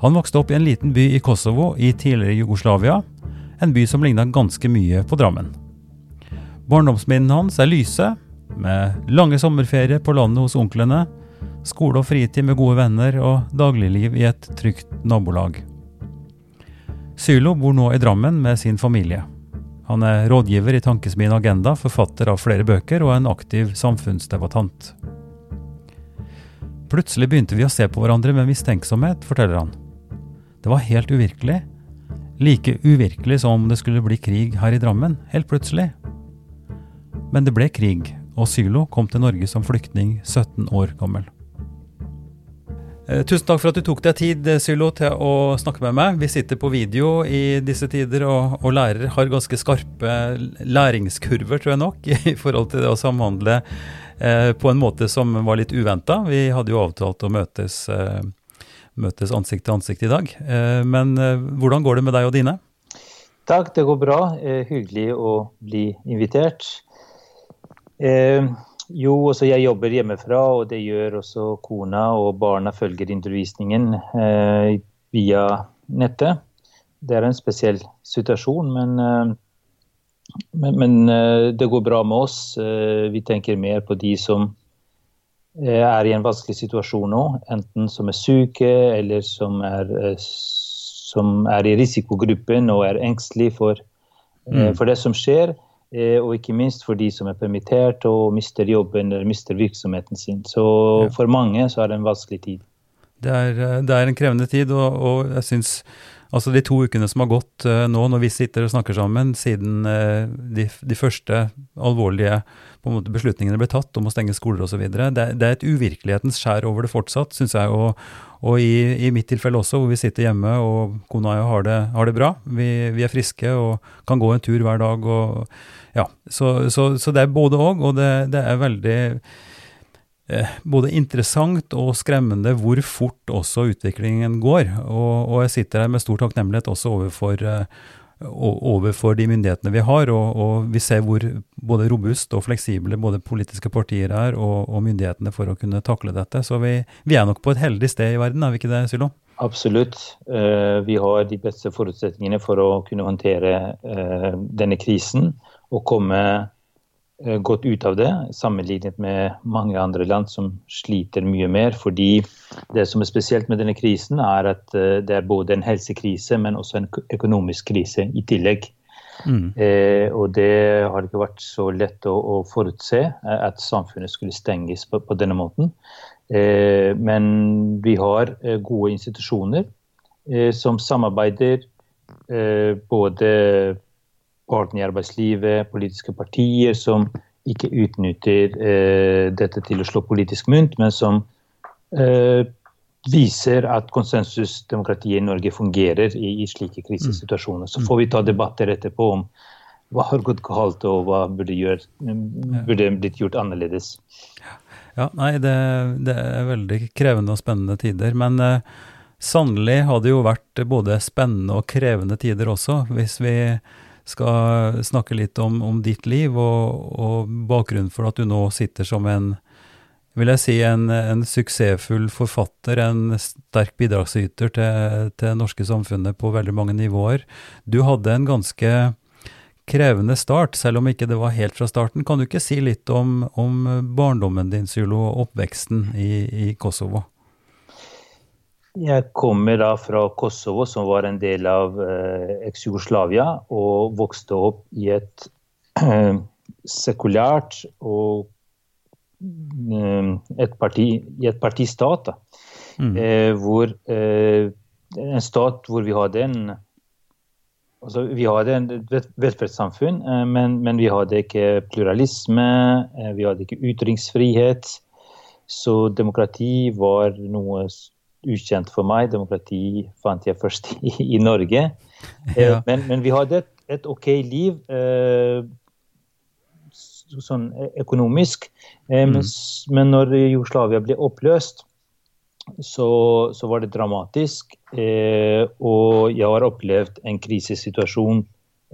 Han vokste opp i en liten by i Kosovo i tidligere Jugoslavia, en by som ligna ganske mye på Drammen. Barndomsminnene hans er lyse, med lange sommerferier på landet hos onklene, skole og fritid med gode venner og dagligliv i et trygt nabolag. Sylo bor nå i Drammen med sin familie. Han er rådgiver i Tankesmien Agenda, forfatter av flere bøker og en aktiv samfunnsdebattant. Plutselig begynte vi å se på hverandre med mistenksomhet, forteller han. Det var helt uvirkelig. Like uvirkelig som om det skulle bli krig her i Drammen, helt plutselig. Men det ble krig, og Sylo kom til Norge som flyktning 17 år gammel. Eh, Tusen takk for at du tok deg tid, eh, Sylo, til å snakke med meg. Vi sitter på video i disse tider, og, og lærere har ganske skarpe læringskurver, tror jeg nok, i forhold til det å samhandle eh, på en måte som var litt uventa. Vi hadde jo avtalt å møtes, eh, møtes ansikt til ansikt i dag. Eh, men eh, hvordan går det med deg og dine? Takk, det går bra. Eh, hyggelig å bli invitert. Jo, også jeg jobber hjemmefra, og det gjør også kona og barna følger undervisningen via nettet. Det er en spesiell situasjon, men, men, men det går bra med oss. Vi tenker mer på de som er i en vanskelig situasjon nå, enten som er syke eller som er, eh, som er i risikogruppen og er engstelig for, eh, Mm. for det som skjer. Eh, Og ikke minst for de som er permittert og mister jobben eller mister virksomheten sin. Så for mange så er det en vanskelig tid. Det er, eh, det er en krevende tid, og, og jeg syns Altså de to ukene som har gått uh, nå, når vi sitter og snakker sammen, siden uh, de, de første alvorlige måte, beslutningene ble tatt om å stenge skoler osv., det, det er et uvirkelighetens skjær over det fortsatt, syns jeg. Og, og i, i mitt tilfelle også, hvor vi sitter hjemme og kona og jeg har det, har det bra. Vi, vi er friske og kan gå en tur hver dag. og ja, Så, så, så det er både òg, og det, det er veldig både interessant og skremmende hvor fort også utviklingen går. Og, og jeg sitter her med stor takknemlighet også overfor, eh, overfor de myndighetene vi har, og, og vi ser hvor både robust og fleksible både politiske partier er og, og myndighetene for å kunne takle dette. Så vi, vi er nok på et heldig sted i verden, er vi ikke det, Sylo? Absolutt. Eh, Vi har de beste forutsetningene for å kunne håndtere eh, denne krisen og komme eh, godt ut av det, sammenlignet med mange andre land som sliter mye mer. Fordi det som er spesielt med denne krisen, er at eh, det er både en helsekrise, men også en økonomisk krise i tillegg. Mm. Eh, og det har ikke vært så lett å, å forutse, eh, at samfunnet skulle stenges på, på denne måten. Eh, men vi har eh, gode institusjoner eh, som samarbeider, eh, både partene i arbeidslivet, politiske partier som ikke utnytter eh, dette til å slå politisk mynt, men som eh, viser at konsensusdemokratiet i Norge fungerer i, i slike krisesituasjoner. Så får vi ta debatter etterpå om hva har gått galt, og hva burde, gjør, burde blitt gjort annerledes. Ja, nei, det, det er veldig krevende og spennende tider. Men eh, sannelig har det jo vært både spennende og krevende tider også, hvis vi skal snakke litt om, om ditt liv og, og bakgrunnen for at du nå sitter som en vil jeg si en, en suksessfull forfatter, en sterk bidragsyter til, det norske samfunnet på veldig mange nivåer. Du hadde en ganske krevende start, selv om ikke det var helt fra starten. Kan du ikke si litt om, om barndommen din, Sylo, og oppveksten i, i Kosovo? Jeg kommer da fra Kosovo, som var en del av eh, eks-Jugoslavia, og vokste opp i et eh, sekulært og eh, et parti, i et partistat. Mm. Eh, hvor, eh, en stat hvor vi hadde en altså Vi hadde et velferdssamfunn, eh, men, men vi hadde ikke pluralisme, eh, vi hadde ikke ytringsfrihet. Så demokrati var noe ukjent for meg. Demokrati fant jeg først i, i Norge. Eh, Ja. Men, men vi hadde et, et ok liv eh, sånn økonomisk. Eh, men, men når Jugoslavia ble oppløst, så, så var det dramatisk. Eh, og jeg har opplevd en krisesituasjon,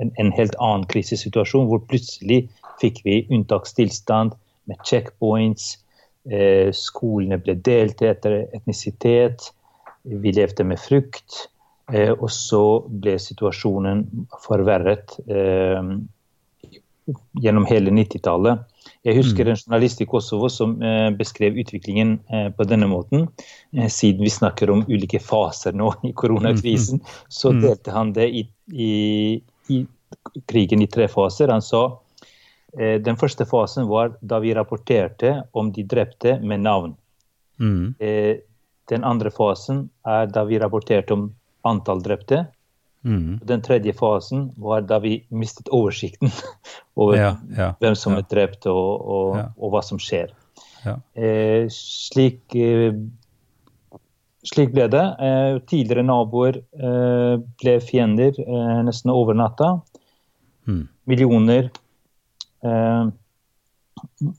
en, en helt annen krisesituasjon, hvor plutselig fikk vi unntakstilstand med checkpoints. Eh, skolene ble delt etter etnisitet. Vi levde med frykt. Eh, og så ble situasjonen forverret eh, gjennom hele 90-tallet. Jeg husker en journalist i Kosovo som beskrev utviklingen på denne måten. Siden vi snakker om ulike faser nå i koronakrisen, så delte han det i, i, i krigen i tre faser. Han sa den første fasen var da vi rapporterte om de drepte med navn. Mm. Eh, den andre fasen er da vi rapporterte om antall drepte. Mm. Den tredje fasen var da vi mistet oversikten over Ja, ja, hvem som ja. er drept og, og, og hva som skjer. Ja. Eh, slik, eh, slik ble det. Eh, tidligere naboer eh, ble fiender eh, nesten over natta. Mm. Millioner eh,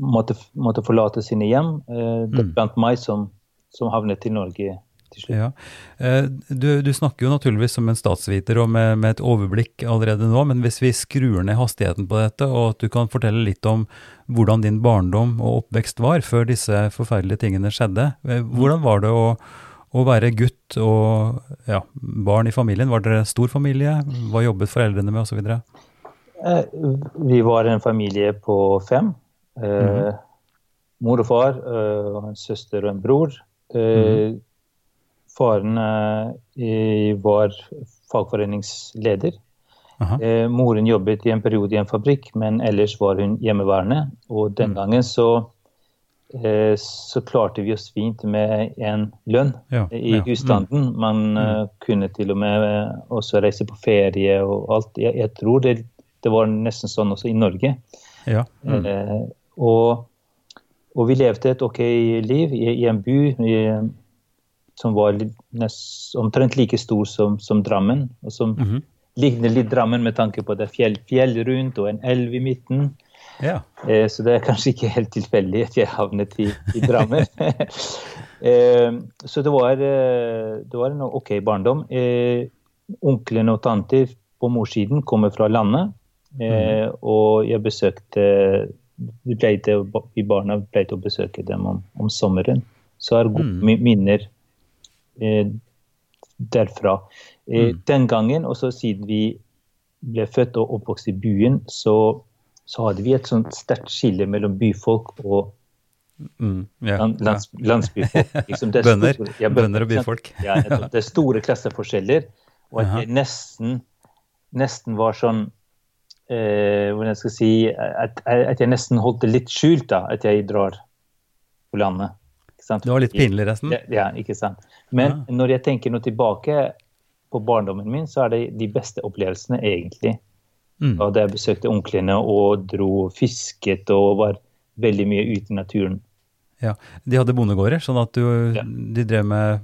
måtte, måtte forlate sine hjem. Eh, det Mm. blant meg som, som havnet til Norge. Ja. Eh, Du, du snakker jo naturligvis som en statsviter og med, med et overblikk allerede nå, men hvis vi skrur ned hastigheten på dette, og at du kan fortelle litt om hvordan din barndom og oppvekst var før disse forferdelige tingene skjedde. Eh, Hvordan var det å, å være gutt og ja, barn i familien? Var dere stor familie? Hva jobbet foreldrene med osv.? Eh, Vi var en familie på fem. Eh, Mor og far, eh, og en søster og en bror. Eh, Faren eh, var fagforeningsleder. Aha. Eh, moren jobbet i en periode i en fabrikk, men ellers var hun hjemmeværende. Og den gangen så, eh, så klarte vi oss fint med en lønn Ja, i ja. husstanden. Man eh, kunne til og med også reise på ferie og alt. Jeg, jeg tror det, det var nesten sånn også i Norge. Ja. Mm. Eh, og, og vi levde et ok liv i, i en by i, som var nest, omtrent like stor som, som Drammen. Og som Mhm. ligner litt Drammen med tanke på det er fjell, fjell rundt og en elv i midten. ja. Eh, så det er kanskje ikke helt tilfeldig at jeg havnet i, i Drammen. eh, så det var, eh, det var en ok barndom. Eh, onklene og tanter på morssiden kommer fra landet. Eh, og jeg besøkte Vi pleide, vi barna pleide å besøke dem om, om sommeren. Så er gode Mm. minner eh, derfra. Eh, Mm. Den gangen, og så siden vi ble født og oppvokst i byen, så, så hadde vi et sånt sterkt skille mellom byfolk og Mm. ja. lan- lands, landsbyfolk. Liksom er Bønder. store- ja, Bønder og byfolk. Ja, det er store klasseforskjeller. Og at det jeg nesten, nesten var sånn eh, Hvordan skal jeg si at, at jeg nesten holdt det litt skjult, da, at jeg drar på landet. Det var litt pinlig, resten. Ja, ja, ikke sant. Men når jeg tenker nå tilbake på barndommen min, så er det de beste opplevelsene, egentlig. Mm. Da jeg besøkte onklene og dro og fisket og var veldig mye ute i naturen. Ja, De hadde bondegårder, sånn at du, Ja. de drev med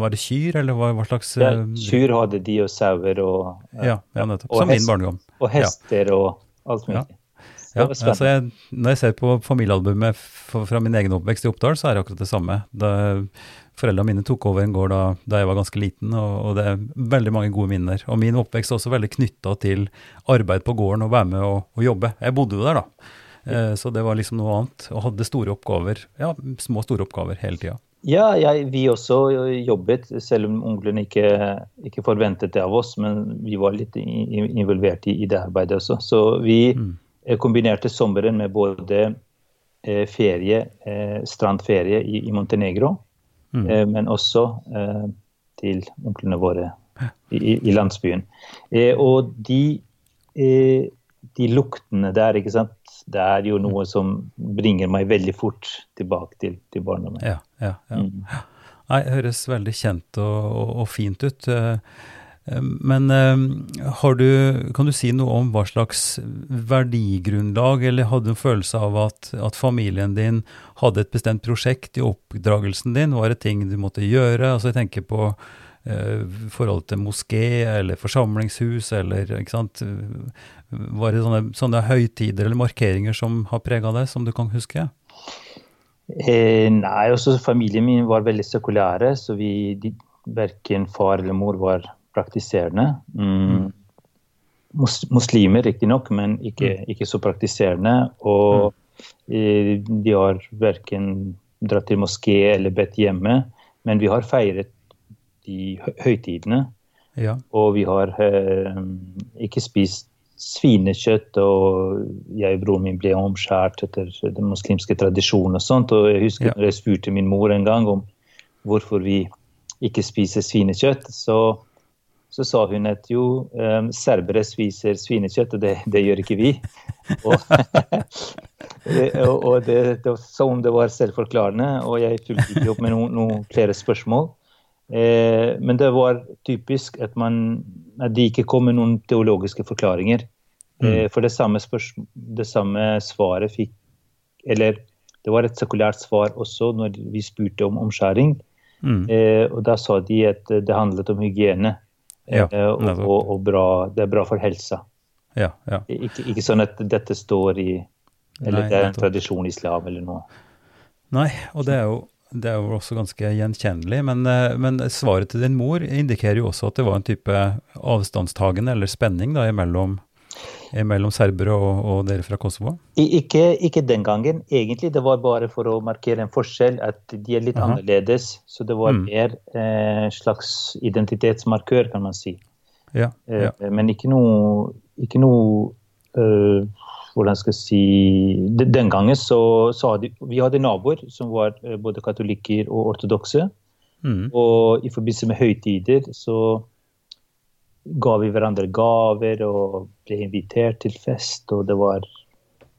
Var det kyr, eller hva, hva slags Ja, eh, kyr hadde de, og sauer og, Ja, ja nettopp. Som min barndom. og hester og alt mulig. Ja, altså jeg, når jeg ser på familiealbumet fra min egen oppvekst i Oppdal, så er det akkurat det samme. Da, foreldrene mine tok over en gård da, da jeg var ganske liten, og, og det er veldig mange gode minner. Og min oppvekst er også veldig knytta til arbeid på gården og være med og, og jobbe. Jeg bodde jo der, da. Eh, Så det var liksom noe annet. Og hadde store oppgaver, ja, små store oppgaver hele tida. Ja, jeg, vi også jobbet, selv om onklene ikke, ikke forventet det av oss. Men vi var litt involvert i, i det arbeidet også. Så vi Mm. eh, kombinerte sommeren med både eh, ferie, strandferie i, i Montenegro, Mm. eh, men også eh, til onklene våre i, i, landsbyen. Eh, og de, eh, de luktene der, ikke sant, det er jo noe som bringer meg veldig fort tilbake til, til barndommen. Ja, ja, ja. Mm. Nei, det høres veldig kjent og, og, og fint ut. Eh, Men eh, har du, kan du si noe om hva slags verdigrunnlag, eller hadde du en følelse av at, at familien din hadde et bestemt prosjekt i oppdragelsen din? Var det ting du måtte gjøre? Altså jeg tenker på forhold til moské eller forsamlingshus, eller ikke sant. Var det sånne, sånne høytider eller markeringer som har prega deg, som du kan huske? Eh, nei, også familien min var veldig sekulære, så vi, de, verken far eller mor var praktiserende. Mm. Mus, muslimer riktignok, men ikke, ikke så praktiserende. Og eh, de har verken dratt til moské eller bedt hjemme, men vi har feiret de høytidene. Ja. Og vi har eh, ikke spist svinekjøtt, og jeg og broren min ble omskjært etter den muslimske tradisjonen og sånt. Og jeg husker Ja. når jeg spurte min mor en gang om hvorfor vi ikke spiser svinekjøtt, så, så sa hun at jo, eh, serbere spiser svinekjøtt, og det, det gjør ikke vi. Og, og, og det, det var som om det var selvforklarende, og jeg fulgte ikke opp med noen, noen flere spørsmål. Eh, men det var typisk at, man, at de ikke kom med noen teologiske forklaringer. Eh, for det samme, det samme svaret fikk Eller det var et sekulært svar også når vi spurte om omskjæring. Mm. Eh, og da sa de at det handlet om hygiene. Ja, eh, og, og, og bra, det er bra for helsa. Ja, ja. Ikke, ikke sånn at dette står i Eller Nei, det er en tradisjon i islam eller noe. Nei, og det er jo, det er jo også ganske gjenkjennelig. Men, eh, men svaret til din mor indikerer jo også at det var en type avstandstagen eller spenning da, imellom, imellom serbere og, og dere fra Kosovo. Ikke, ikke den gangen. Egentlig det var bare for å markere en forskjell, at de er litt Aha. annerledes. Så det var Mm. mer eh, slags identitetsmarkør, kan man si. Ja, Eh, ja. Men ikke noe, ikke noe eh, hvordan skal jeg si Den gangen så, så hadde vi hadde naboer som var eh, både katolikker og ortodokse. Mm. Og i forbindelse med høytider så ga vi hverandre gaver og ble invitert til fest. Og det var,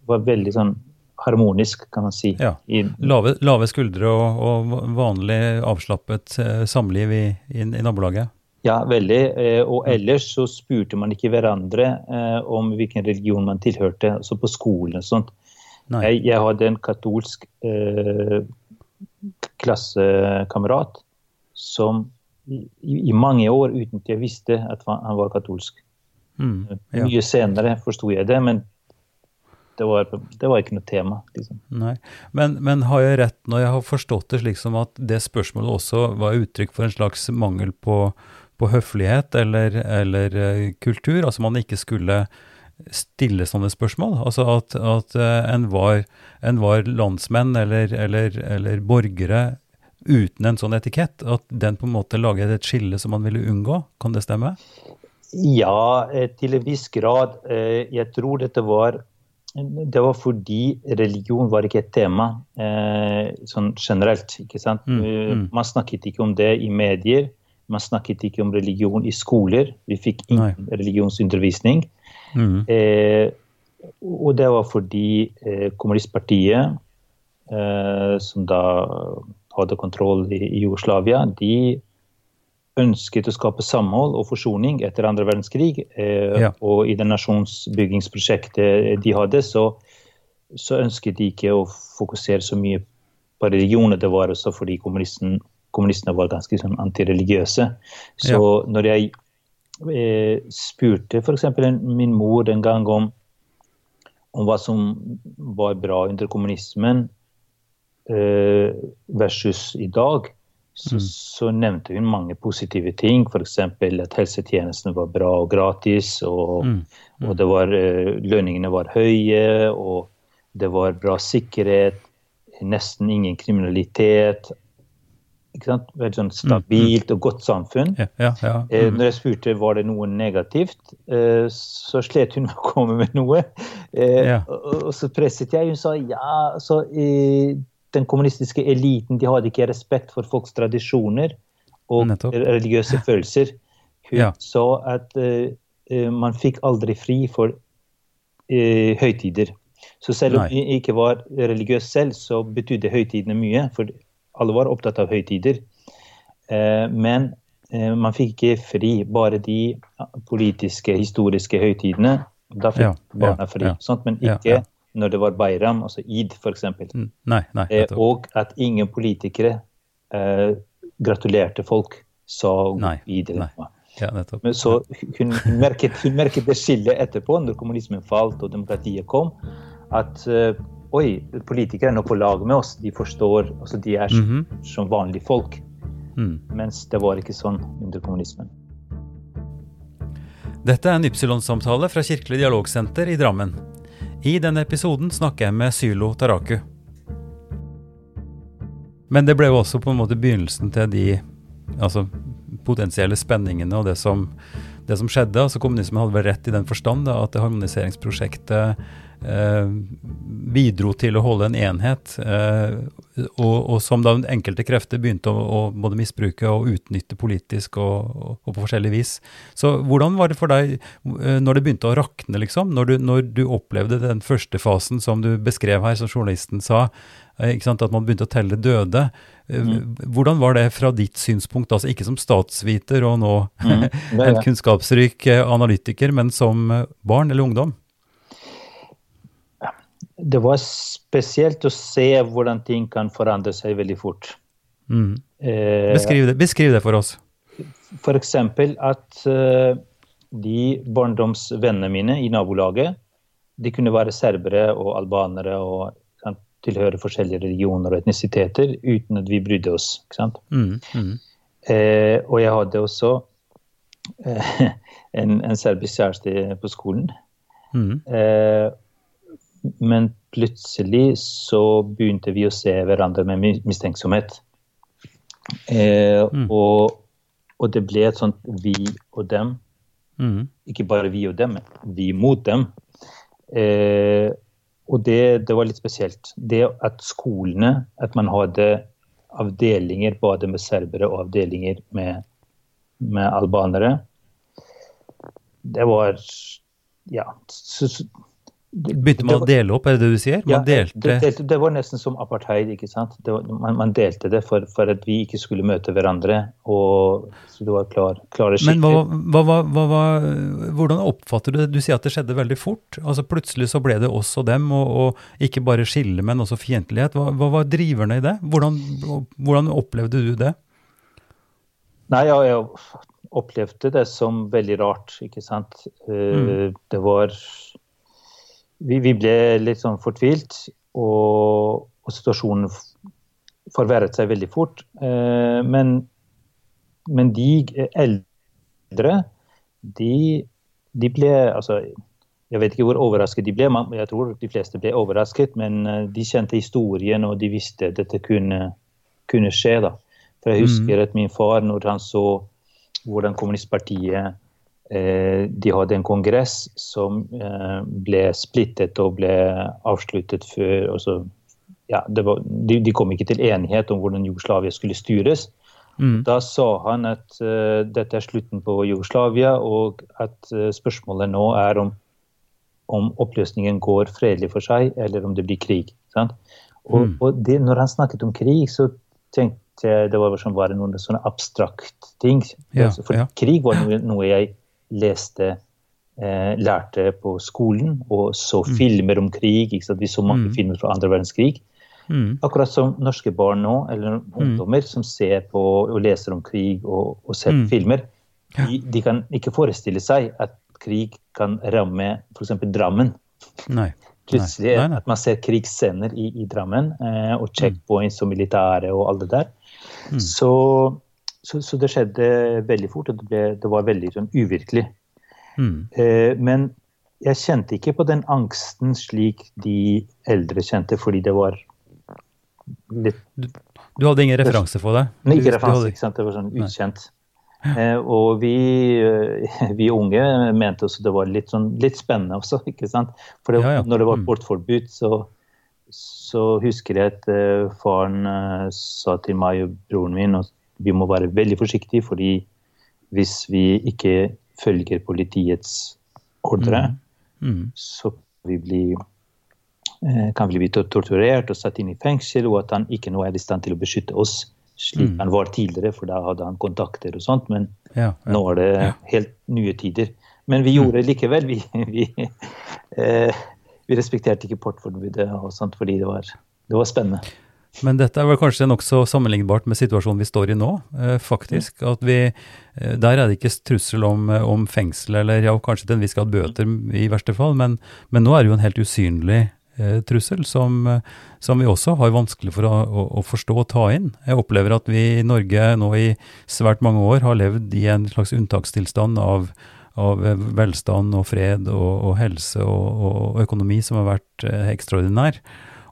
var veldig sånn harmonisk, kan man si. Ja. Lave, lave skuldre og, og vanlig avslappet eh, samliv i, i, i nabolaget. Ja, veldig. Eh, og ellers så spurte man ikke hverandre eh, om hvilken religion man tilhørte, altså på skolen og sånt. Jeg, jeg hadde en katolsk eh, klassekamerat som i, i mange år uten at jeg visste at han var katolsk. Mm. Ja. Mye senere forsto jeg det, men det var, det var ikke noe tema. Liksom. Men, men har jeg rett når jeg har forstått det slik som at det spørsmålet også var uttrykk for en slags mangel på, på høflighet eller, eller eh, kultur? Altså man ikke skulle stille sånne spørsmål? Altså at, at eh, en, var, en var landsmenn eller, eller, eller borgere uten en sånn etikett? At den på en måte laget et skille som man ville unngå? Kan det stemme? Ja, eh, til en viss grad. Jeg tror dette var det var fordi religion var ikke et tema eh, sånn generelt. ikke sant? Mm, mm. Man snakket ikke om det i medier. Man snakket ikke om religion i skoler. Vi fikk ingen religionsundervisning. Mm. Eh, og det var fordi eh, kommunistpartiet, eh, som da hadde kontroll i, i Jugoslavia, de ønsket å skape samhold og forsoning etter andre verdenskrig. Eh, Ja. Og i det nasjonsbyggingsprosjektet de hadde, så, så ønsket de ikke å fokusere så mye på religioner. Det var også fordi kommunisten, kommunistene var ganske sånn antireligiøse. Så når jeg eh, spurte f.eks. min mor en gang om, om hva som var bra under kommunismen eh, versus i dag, så, så nevnte hun mange positive ting. F.eks. at helsetjenestene var bra og gratis, og, Mm. og det var, eh, lønningene var høye, og det var bra sikkerhet, nesten ingen kriminalitet. Veldig sånn stabilt og godt samfunn. Ja, ja, ja. Eh, Mm. Når jeg spurte var det noe negativt, eh, så slet hun med å komme med noe. Eh, og, så presset jeg. Hun sa ja, så eh, den kommunistiske eliten de hadde ikke respekt for folks tradisjoner og Nettopp. religiøse følelser. Hun sa at man fikk aldri fri for høytider. Så selv om Nei. vi ikke var religiøs selv, så betydde høytidene mye. For alle var opptatt av høytider. Eh, men eh, man fikk ikke fri. Bare de politiske, historiske høytidene. Da fikk Ja, barna ja, fri. ja. Sant? Men ikke ja. når det var Bayram, altså id f.eks. Mm. Eh, og at ingen politikere eh, gratulerte folk, sa Nei, id. nei. Ja. Men så hun, merket, hun merket det skillet etterpå, når kommunismen falt og demokratiet kom, at eh, oi, politikere er nå på lag med oss. De forstår altså De er som, -hmm. som vanlige folk. Mm. Mens det var ikke sånn under kommunismen. Dette er en Ypsilon-samtale fra Kirkelig dialogsenter i Drammen. I denne episoden snakker jeg med Sylo Taraku. Men det ble jo også på en måte begynnelsen til de altså, potensielle spenningene og det som, det som skjedde. altså Kommunismen hadde vel rett i den forstand da, at det harmoniseringsprosjektet bidro til å holde en enhet, eh, og, og som da enkelte krefter begynte å, å både misbruke og utnytte politisk og, og, og på forskjellig vis. Så hvordan var det for deg eh, når det begynte å rakne, liksom? Når du, når du opplevde den første fasen som du beskrev her, som journalisten sa, eh, at man begynte å telle døde. Mm. Hvordan var det fra ditt synspunkt, altså ikke som statsviter og nå Mm. En kunnskapsrik eh, analytiker, men som eh, barn eller ungdom? Det var spesielt å se hvordan ting kan forandre seg veldig fort. Mm. Eh, Beskriv, det, beskriv det for oss. Eksempel at eh, de barndomsvennene mine i nabolaget, de kunne være serbere og albanere og sant, tilhøre forskjellige religioner og etnisiteter uten at vi brydde oss. Mm. Mm. Eh, og jeg hadde også eh, en, en serbisk kjæreste på skolen. Mm. Eh, men plutselig så begynte vi å se hverandre med mistenksomhet. Eh, Mm. og, og det ble et sånt vi og dem. Mm. Ikke bare vi og dem, men vi mot dem. Eh, og det, det var litt spesielt. Det at skolene, at man hadde avdelinger både med serbere og avdelinger med, med albanere, det var Ja. Så, Begynte man det å dele opp, er det det du sier? ja, delte det, delte, det var nesten som apartheid. ikke sant? Det var, man, man delte det for, for at vi ikke skulle møte hverandre. og så det var klar, klare Men skikker. hva, hva, hva, hva, hvordan oppfatter du det? Du sier at det skjedde veldig fort. altså Plutselig så ble det oss og dem, og, og ikke bare skille, men også fiendtlighet. Hva, var driverne i det? Hvordan, hvordan opplevde du det? Nei, ja, jeg opplevde det som veldig rart, ikke sant. Mm. Det var vi, vi ble litt sånn fortvilt, og, og situasjonen forverret seg veldig fort. Eh, men, men de eldre, de, de ble Altså, jeg vet ikke hvor overrasket de ble, men jeg tror de fleste ble overrasket, men eh, de kjente historien, og de visste at dette kunne, kunne skje. da. For jeg husker at min far, når han så hvordan kommunistpartiet eh, De hadde en kongress som eh, ble splittet og ble avsluttet før altså, ja, det var, de, de kom ikke til enighet om hvordan Jugoslavia skulle styres. Mm. Da sa han at uh, dette er slutten på Jugoslavia, og at uh, spørsmålet nå er om, om oppløsningen går fredelig for seg, eller om det blir krig. Sant? Og, Mm. og det, når han snakket om krig, så tenkte jeg det var som bare noen sånne abstrakt ting. Ja, Altså, For ja. krig var noe, noe jeg leste, eh, lærte på skolen, og så filmer om krig. Ikke sant? Vi så mange Mm. filmer fra andre verdenskrig. Mm. Akkurat som norske barn nå, eller ungdommer som ser på og leser om krig og, og ser Mm. filmer, de, de kan ikke forestille seg at krig kan ramme f.eks. Drammen. Nei. Plutselig Nei, nei. at man ser krigsscener i, i Drammen, eh, og checkpoints og militære og alt det der. Mm. Så, så, så det skjedde veldig fort, og det, ble, det var veldig sånn uvirkelig. Mm. Eh, men jeg kjente ikke på den angsten slik de eldre kjente, fordi det var litt Du hadde ingen referanse for det? Nei, ikke referanse, hadde- ikke sant? det var sånn ukjent. Eh, og vi, eh, vi unge mente også det var litt, sånn, litt spennende også, ikke sant. For det, Ja, ja. når det var Mm. portforbud, så, så husker jeg at eh, faren eh, sa til meg og broren min at vi må være veldig forsiktige, fordi hvis vi ikke følger politiets ordre, Mm. så kan vi bli eh, kan vi bli torturert og satt inn i fengsel, og at han ikke nå er i stand til å beskytte oss slik Mm. han var tidligere, for da hadde han kontakter og sånt. Men Ja, ja. nå er det Ja. helt nye tider. Men vi gjorde det likevel. Vi, vi, eh, vi respekterte ikke portforbudet og sånt fordi det var, det var spennende. Men dette er vel kanskje nokså sammenlignbart med situasjonen vi står i nå, eh, faktisk. At vi, eh, der er det ikke trussel om, eh, om fengsel, eller ja, kanskje til en viss grad bøter i verste fall, men, men nå er det jo en helt usynlig trussel som, som vi også har vanskelig for å, å, å forstå og ta inn. Jeg opplever at vi i Norge nå i svært mange år har levd i en slags unntakstilstand av av velstand og fred og, og helse og, og økonomi som har vært ekstraordinær.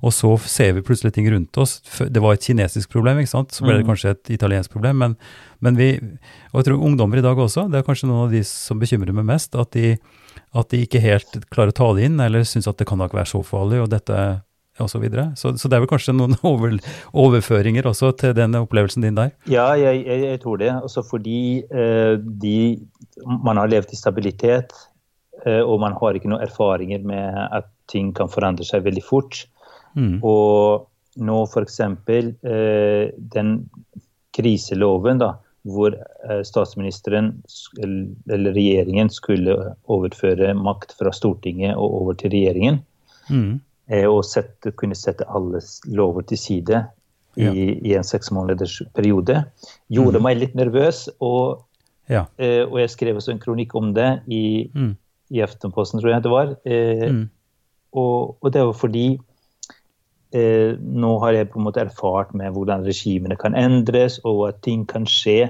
Og så ser vi plutselig ting rundt oss. Det var et kinesisk problem, ikke sant? så ble det Mm. kanskje et italiensk problem. Men, men vi, og jeg tror ungdommer i dag også, det er kanskje noen av de som bekymrer meg mest, at de, at de ikke helt klarer å ta det inn, eller syns at det kan da ikke være så farlig, og dette og så videre. Så, så det er vel kanskje noen over, overføringer også til den opplevelsen din der? Ja, jeg, jeg, jeg tror det. Også fordi eh, de, man har levd i stabilitet, eh, og man har ikke noen erfaringer med at ting kan forandre seg veldig fort. Mm. Og nå f.eks. Eh, den kriseloven, da, hvor eh, statsministeren eller regjeringen skulle overføre makt fra Stortinget og over til regjeringen, Mm. eh, og sette, kunne sette alle lover til side i, Ja. i en seksmåneders periode, gjorde meg litt nervøs. Og, Ja. eh, og jeg skrev også en kronikk om det i, Mm. i Aftenposten, tror jeg det var. Eh, Mm. og, og det var fordi eh, nå har jeg på en måte erfart med hvordan regimene kan endres, og at ting kan skje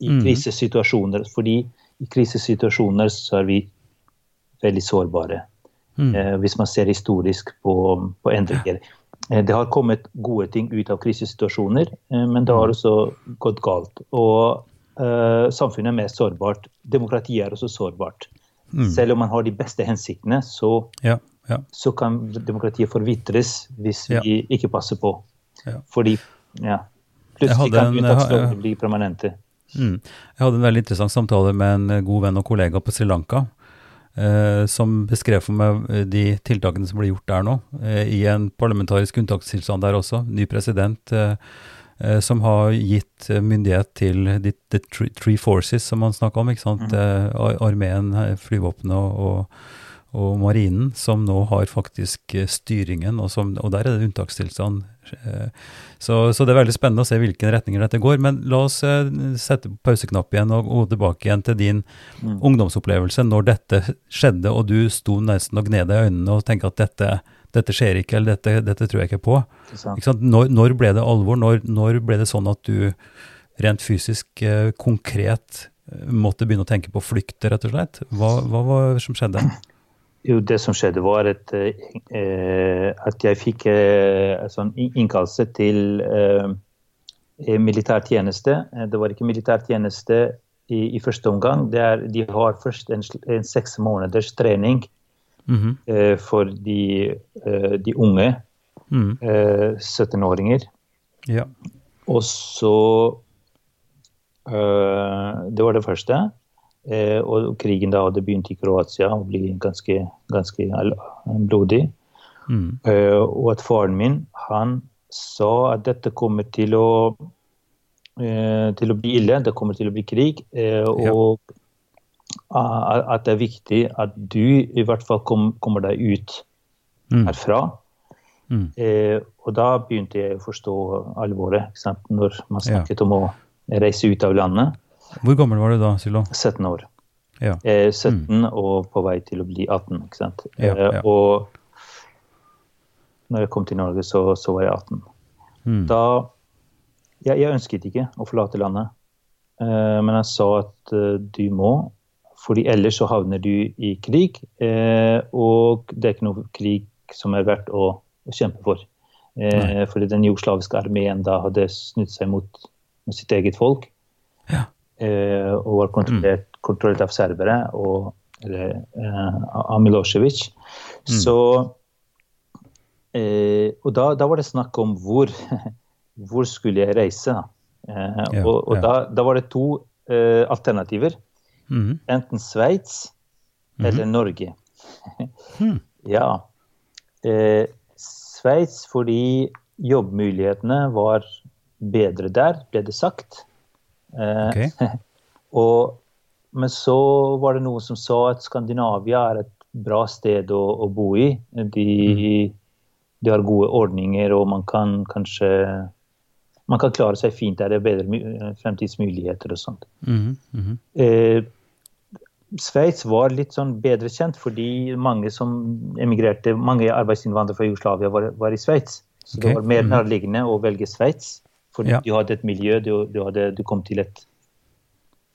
i krisesituasjoner. krisesituasjoner. Fordi i krisesituasjoner så er vi veldig sårbare. Mm. Eh, hvis man ser historisk på, på endringer. Eh, det har kommet gode ting ut av krisesituasjoner, eh, men det har Mm. også gått galt. Og eh, samfunnet er mer sårbart. Demokratiet er også sårbart. Mm. Selv om man har de beste hensiktene, så Ja. Ja. så kan demokratiet forvitres hvis vi ikke passer på. Ja. Fordi ja, plutselig kan en- unntakslovene bli permanente. Mm. Jeg hadde en veldig interessant samtale med en eh, god venn og kollega på Sri Lanka, eh, som beskrev for meg eh, de tiltakene som blir gjort der nå, eh, i en parlamentarisk unntakstilstand der også. Ny president eh, eh, som har gitt eh, myndighet til de, the three, forces, som man snakker om, ikke sant? Mm. ar- armeen, eh, flyvåpenet og, og, og marinen, som nå har faktisk eh, styringen, og, som, og der er det unntakstilstand. Eh, Så, så det er veldig spennende å se hvilke retninger dette går. Men la oss eh, sette pauseknapp igjen og gå tilbake igjen til din Mm. ungdomsopplevelse når dette skjedde, og du sto nesten og gned deg i øynene og tenkte at dette, dette skjer ikke, eller dette, dette tror jeg ikke på. Ikke? Når, når ble det alvor? Når, når ble det sånn at du rent fysisk, konkret, måtte begynne å tenke på flukt, rett og slett? Hva, hva var det som skjedde? Jo, det som skjedde, var at, eh, at jeg fikk eh, sånn innkallelse til eh, militærtjeneste. Det var ikke militærtjeneste i, i første omgang. Det er, de har først en, en seks måneders trening Mhm. eh, for de, de unge Mm. eh, 17-åringer. Ja. Og så eh, Det var det første. Eh, og krigen da hadde begynt i Kroatia og ble ganske, ganske blodig. Mm. Eh, og at faren min han sa at dette kommer til å eh, til å bli ille, det kommer til å bli krig. eh, Ja. og at det er viktig at du i hvert fall kom, kommer deg ut Mm. herfra. Mm. Eh, og da begynte jeg å forstå alvoret, når man Ja. snakket om å reise ut av landet. Hvor gammel var du da, Sylo? 17 år. Ja. Eh, 17 og på vei til å bli 18. ikke sant? Ja, ja. Eh, og når jeg kom til Norge, så, så var jeg 18. Mm. Da jeg, jeg ønsket ikke å forlate landet, eh, men jeg sa at eh, du må, fordi ellers så havner du i krig, eh, og det er ikke noe krig som er verdt å, å kjempe for. Eh, fordi den jugoslaviske armeen da hadde snudd seg mot, mot sitt eget folk, Ja. Eh, og var kontrollert, kontrollert av serbere og eller, eh, Milosevic. Så Eh, og da, da var det snakk om hvor, hvor skulle jeg reise. Eh, Ja, og og ja. da, da var det to eh, alternativer. Mm. Enten Sveits eller Norge. Hmm. Ja. Eh, Sveits fordi jobbmulighetene var bedre der, ble det sagt. Eh, Ok. og, men så var det noen som sa at Skandinavia er et bra sted å, å bo i. De, de har gode ordninger, og man kan kanskje man kan klare seg fint der. Det er bedre fremtidsmuligheter og sånt. Mm. Mm. Eh, Sveits var litt sånn bedre kjent fordi mange som emigrerte, mange arbeidsinnvandrere fra Jugoslavia var, var i Sveits. Så okay. det var mer mhm. nærliggende å velge Sveits. Fordi Ja. du hadde et miljø, du, du, hadde, du kom til et,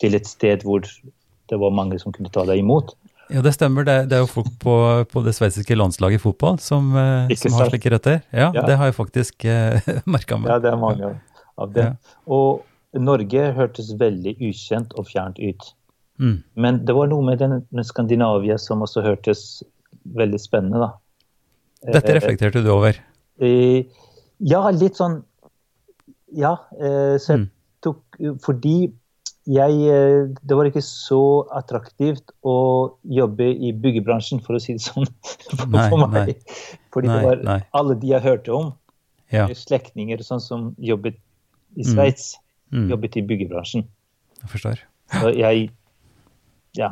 til et sted hvor det var mange som kunne ta deg imot. Ja, det stemmer. Det, det er jo folk på, på det sveitsiske landslaget i fotball som, eh, som har slike røtter. Ja, Ja. det har jeg faktisk uh, merka meg. Ja, det er mange av det. Ja. Og Norge hørtes veldig ukjent og fjernt ut. Mm. Men det var noe med, den, med Skandinavia som også hørtes veldig spennende, da. Dette Eh, reflekterte du over. Eh, ja, litt sånn Ja. Eh, så jeg Mm. tok Fordi jeg eh, Det var ikke så attraktivt å jobbe i byggebransjen, for å si det sånn. For, Nei, for meg. nei. Fordi Nei, det var nei. alle de jeg hørte om, Ja. slektninger sånn som jobbet i Mm. Sveits, Mm. jobbet i byggebransjen. Jeg forstår. Så jeg Ja.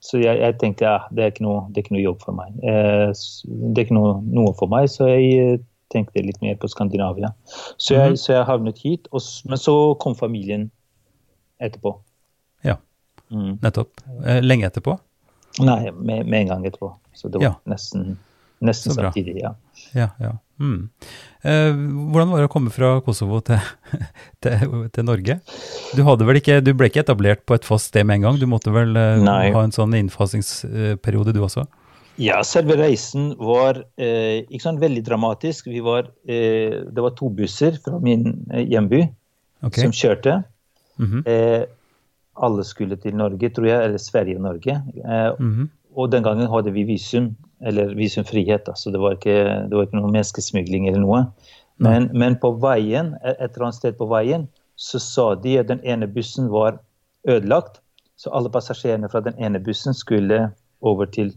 Så jeg, jeg tenkte ja, det er noe, det er ikke noe jobb for meg. Eh, det er ikke noe, noe for meg, så jeg tenkte litt mer på Skandinavia. Så jeg, mm. så jeg havnet hit, og, men så kom familien etterpå. Ja. Mm. Nettopp. Eh, lenge etterpå? Nei, med, med en gang etterpå. Så det var Ja. nesten, nesten samtidig. ja. Ja, ja. Mm. Eh, hvordan var det å komme fra Kosovo til, til, til Norge? Du, ikke, du ble ikke etablert på et fast sted med en gang? Du måtte vel eh, ha en sånn innfasingsperiode, du også? Ja, selve reisen var eh, sånn veldig dramatisk. Vi var, eh, det var to busser fra min eh, hjemby okay. som kjørte. Mhm, Eh, alle skulle til Norge, tror jeg, eller Sverige og Norge. Eh, -hmm. og den gangen hadde vi visum, eller visumfrihet, da, så det var ikke, det var ikke noe menneskesmugling eller noe. Men, men på veien, et et eller annet sted på veien, så sa de at den ene bussen var ødelagt. Så alle passasjerene fra den ene bussen skulle over til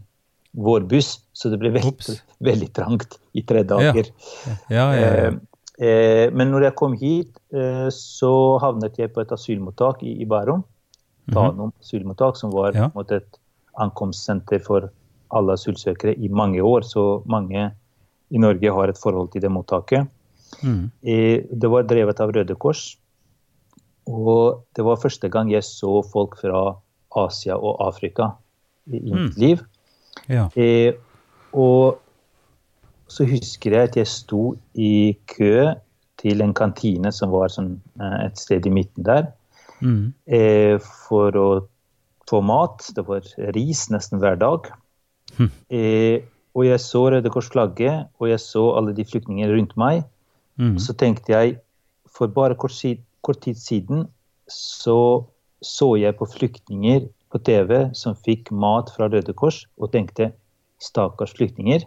vår buss, så det ble veldig, veldig trangt i tre dager. Ja, ja. Eh, eh, men når jeg kom hit, eh, så havnet jeg på et asylmottak i, i Bærum. Tanum asylmottak, som var Mhm. Ja. mot et ankomstsenter for alle asylsøkere i mange år. Så mange i Norge har et forhold til det mottaket. Mm. Det var drevet av Røde Kors. Og det var første gang jeg så folk fra Asia og Afrika i, mitt Mm. mitt liv. Ja. Eh, og så husker jeg at jeg sto i kø til en kantine som var sånn, eh, et sted i midten der, Mm. eh, for å få mat. Det var ris nesten hver dag. Mm. Eh, og jeg så Røde Kors-flagget, og jeg så alle de flyktningene rundt meg. Mm. Så tenkte jeg, for bare kort, kort tid siden så så jeg på flyktninger på TV som fikk mat fra Røde Kors, og tenkte stakkars flyktninger.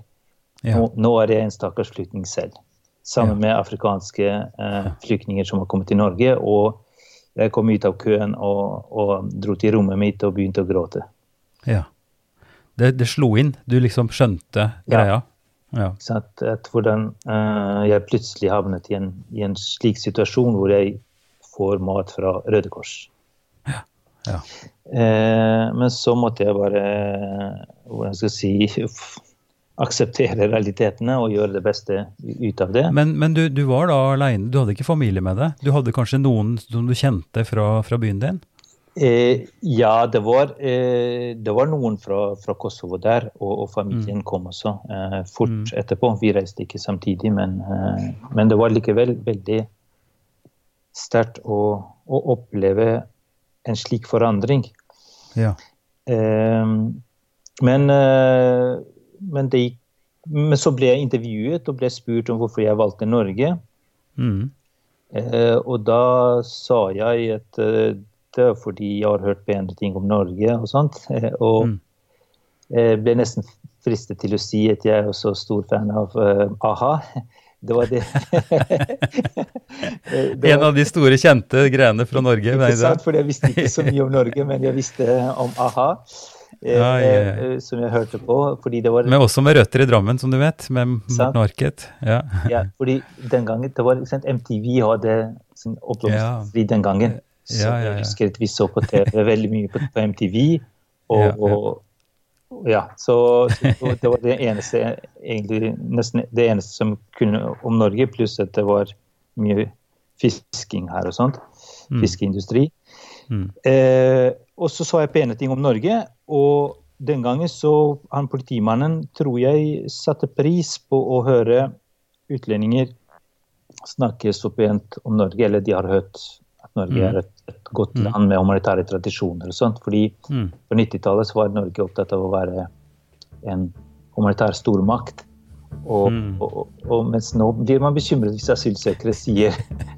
Ja. Nå, er jeg en stakkars flyktning selv. Sammen Ja. med afrikanske eh, flyktninger som har kommet til Norge. Og jeg kom ut av køen og, og dro til rommet mitt og begynte å gråte. ja. Det, det slo inn. Du liksom skjønte greia. Ja. ja. sant? At hvordan eh, jeg plutselig havnet i en, i en slik situasjon hvor jeg får mat fra Røde Kors. Ja. Eh, men så måtte jeg bare hvordan skal jeg si, akseptere realitetene og gjøre det beste ut av det. Men, men du, du var da aleine, du hadde ikke familie med deg? Du hadde kanskje noen som du kjente fra, fra byen din? Eh, ja, det var, eh, det var noen fra, fra Kosovo der, og, og familien kom også eh, fort Mm. etterpå. Vi reiste ikke samtidig, men, eh, men det var likevel veldig sterkt å, å oppleve en slik forandring. Ja. Eh, men, eh, men, det men så ble jeg intervjuet og ble spurt om hvorfor jeg valgte Norge. Mm. Eh, og da sa jeg at eh, det er fordi jeg har hørt bedre ting om Norge og sånt. Og Mm. eh, ble nesten fristet til å si at jeg er også stor fan av a-ha. Det var det. det var, En av de store, kjente greiene fra Norge. ikke sant, for jeg visste ikke så mye om Norge, men jeg visste om a-ha. eh, Ja, ja, ja. eh, som jeg hørte på. Fordi det var Men også med røtter i Drammen, som du vet, med Morten Arket. Ja. fordi den gangen det var, sant, MTV hadde sin oppblomstring den gangen. Så Ja, ja, ja. jeg husker at vi så på TV veldig mye på, på MTV. Og. Og, ja så, så det var det eneste egentlig nesten det eneste som kunne om Norge, pluss at det var mye fisking her og sånt. Fiskeindustri. Mm. Eh, og så sa jeg pene ting om Norge, og den gangen så han politimannen tror jeg satte pris på å høre utlendinger snakke så pent om Norge, eller de har hørt Norge Mm. er et, et godt land med humanitære tradisjoner og sånt. Fordi Mm. på 90-tallet så var Norge opptatt av å være en humanitær stormakt. Og, Mm. og, og, og mens nå blir man bekymret hvis asylsøkere sier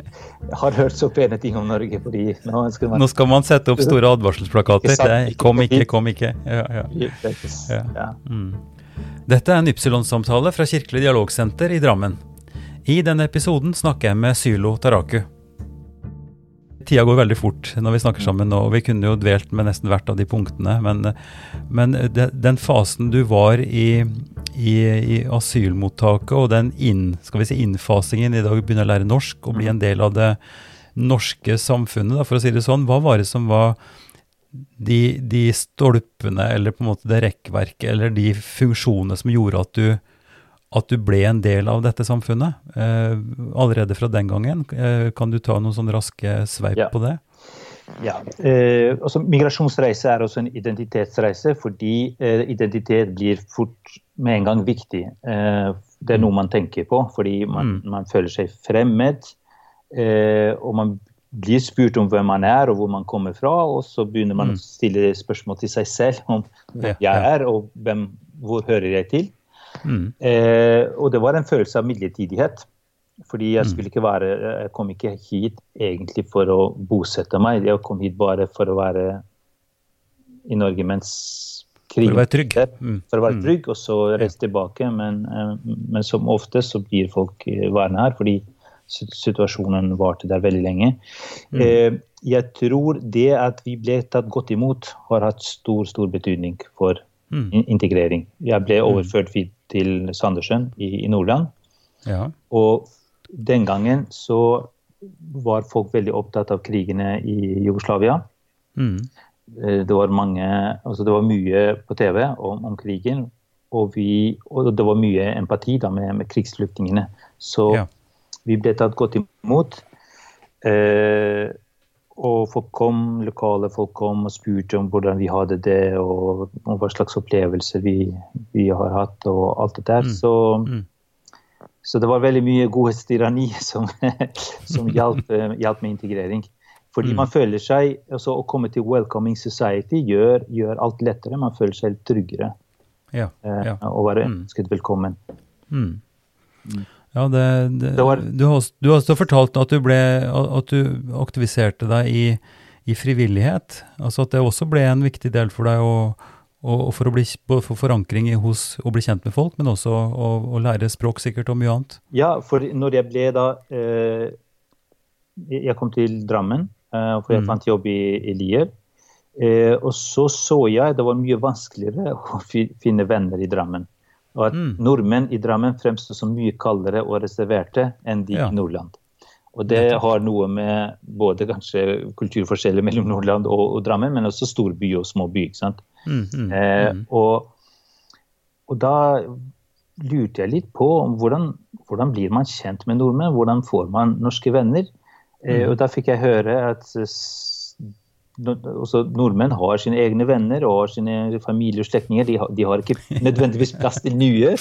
har hørt så pene ting om Norge, fordi nå ønsker man Nå skal man sette opp store advarselsplakater. Det, kom ikke, kom ikke. Ja, ja. Ja. ja. Mm. Dette er en Ypsilon-samtale fra Kirkelig dialogsenter i Drammen. I denne episoden snakker jeg med Sylo Taraku. Tida går veldig fort når vi snakker sammen nå, og vi kunne jo dvelt med nesten hvert av de punktene, men, men de, den fasen du var i, i, i asylmottaket, og den inn, si, innfasingen i dag begynne å lære norsk og bli en del av det norske samfunnet, da, for å si det sånn, hva var det som var de, de stolpene, eller på en måte det rekkverket, eller de funksjonene som gjorde at du, at du ble en del av dette samfunnet, eh, allerede fra den gangen. Eh, kan du ta noen sånn raske sveip Ja. på det? Ja, eh, altså Migrasjonsreise er også en identitetsreise, fordi eh, identitet blir fort med en gang viktig. Eh, det er noe man tenker på, fordi man, man føler seg fremmed. Eh, og man blir spurt om hvem man er og hvor man kommer fra, og så begynner man å stille spørsmål til seg selv om hvem Ja, jeg er og hvem, hvor hører jeg til. Mm. Eh, og det var en følelse av midlertidighet. Fordi Mm. jeg skulle ikke være Jeg kom ikke hit egentlig for å bosette meg. Jeg kom hit bare for å være i Norge mens For å være trygg. Mm. For å være Mm. trygg, og så reise tilbake. Men, eh, men som ofte så blir folk eh, værende her fordi situasjonen varte der veldig lenge. Mm. Eh, jeg tror det at vi ble tatt godt imot, har hatt stor, stor betydning for Mm. integrering. Jeg ble overført vid- til Sandnessjøen i, i Nordland. Ja. Og den gangen så var folk veldig opptatt av krigene i Jugoslavia. Mm. Eh, Det var, mange, altså det var mye på TV om, om krigen, og, vi, og det var mye empati da med, med krigsflyktningene. Så Ja. vi ble tatt godt imot. Eh, og folk kom, lokale folk kom og spurte om hvordan vi hadde det, og, og hva slags opplevelser vi, vi har hatt, og alt det der. Så, Mm. så det var veldig mye godhetstyranni som, som hjalp, eh, hjalp med integrering. Fordi Mm. man føler seg, altså Å komme til welcoming society gjør, gjør alt lettere. Man føler seg tryggere Ja. eh, ja. å være Mm. ønsket velkommen. Mm. Ja, det, det, Det var- du, har, du har også fortalt at du, ble, at du aktiviserte deg i, i frivillighet. Altså at det også ble en viktig del for deg å, å, for å bli for forankring i hos å bli kjent med folk, men også å, å lære språk sikkert og mye annet. Ja, for når jeg ble da eh, Jeg kom til Drammen, eh, for jeg Mm. fant jobb i, i Lier. Eh, og så så jeg det var mye vanskeligere å finne venner i Drammen. Og at Mm. nordmenn i Drammen fremstår som mye kaldere og reserverte enn de Ja. i Nordland. Og det har noe med både kanskje kulturforskjeller mellom Nordland og, og Drammen, men også storby og småby. ikke sant? Mm, mm, Eh, mm. og, og da lurte jeg litt på om hvordan, hvordan blir man kjent med nordmenn? Hvordan får man norske venner? Eh, og da fikk jeg høre at også nordmenn har sine egne venner og har sine familie og slektninger. De, de har ikke nødvendigvis plass til nye.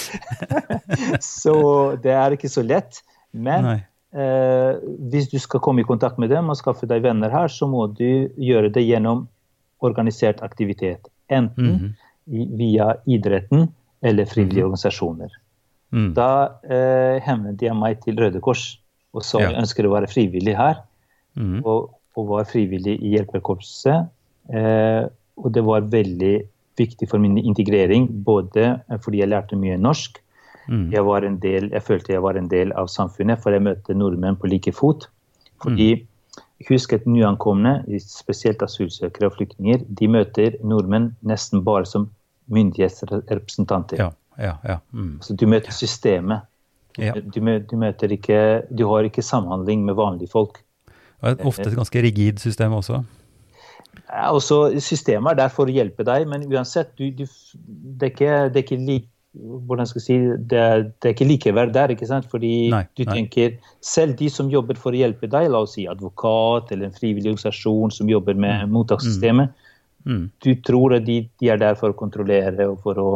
så det er ikke så lett. Men eh, hvis du skal komme i kontakt med dem og skaffe deg venner her, så må du gjøre det gjennom organisert aktivitet. Enten Mhm. i, via idretten eller frivillige organisasjoner. Mm. Da eh, henvendte jeg meg til Røde Kors og sa Ja. jeg ønsker å være frivillig her. Mm. Og, og var frivillig i hjelpekorpset. Eh, og det var veldig viktig for min integrering, både fordi jeg lærte mye norsk. Mm. Jeg, var en del, jeg følte jeg var en del av samfunnet, for jeg møtte nordmenn på like fot. Fordi husk at nyankomne, spesielt asylsøkere og flyktninger, de møter nordmenn nesten bare som myndighetsrepresentanter. Ja, ja, ja. Mm. Så du møter systemet. Du, du møter ikke Du har ikke samhandling med vanlige folk. Og Ofte et ganske rigid system også. Ja, også Systemet er der for å hjelpe deg, men uansett, du, du, det, er ikke, det er ikke like hvordan skal jeg si, det er, det er ikke likeverd der. ikke sant? Fordi Nei, du nei. tenker, Selv de som jobber for å hjelpe deg, la oss si advokat eller en frivillig organisasjon som jobber med mottakssystemet, Mm. du tror at de, de er der for å kontrollere og for å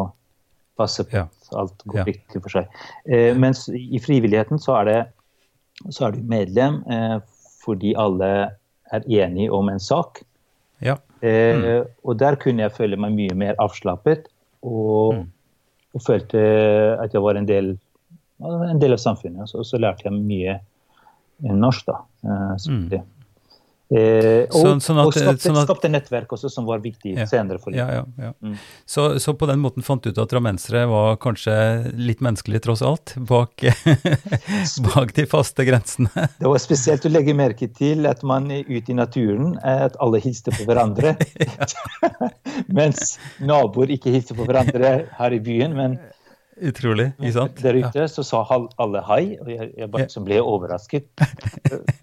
passe på Ja. at alt går Ja. riktig for seg. Eh, mens i frivilligheten så er det så er du medlem eh, fordi alle er enige om en sak. Ja. Eh, Og der kunne jeg føle meg mye mer avslappet og, Mm. og følte at jeg var en del, en del av samfunnet. Så, så lærte jeg mye eh, norsk, da. Eh. Eh, og, sånn, sånn at- og skapte, sånn at- skapte nettverk også, som var viktig Ja. senere for Ja, ja, ja. Mm. Så, så på den måten fant du ut at drammensere var kanskje litt menneskelige tross alt, bak, bak de faste grensene. Det var spesielt å legge merke til at man er ute i naturen, eh, at alle hilste på hverandre. Mens naboer ikke hilste på hverandre her i byen. Men Utrolig, ikke sant? der Ja. ute så sa alle hei, og jeg, jeg bare ble overrasket.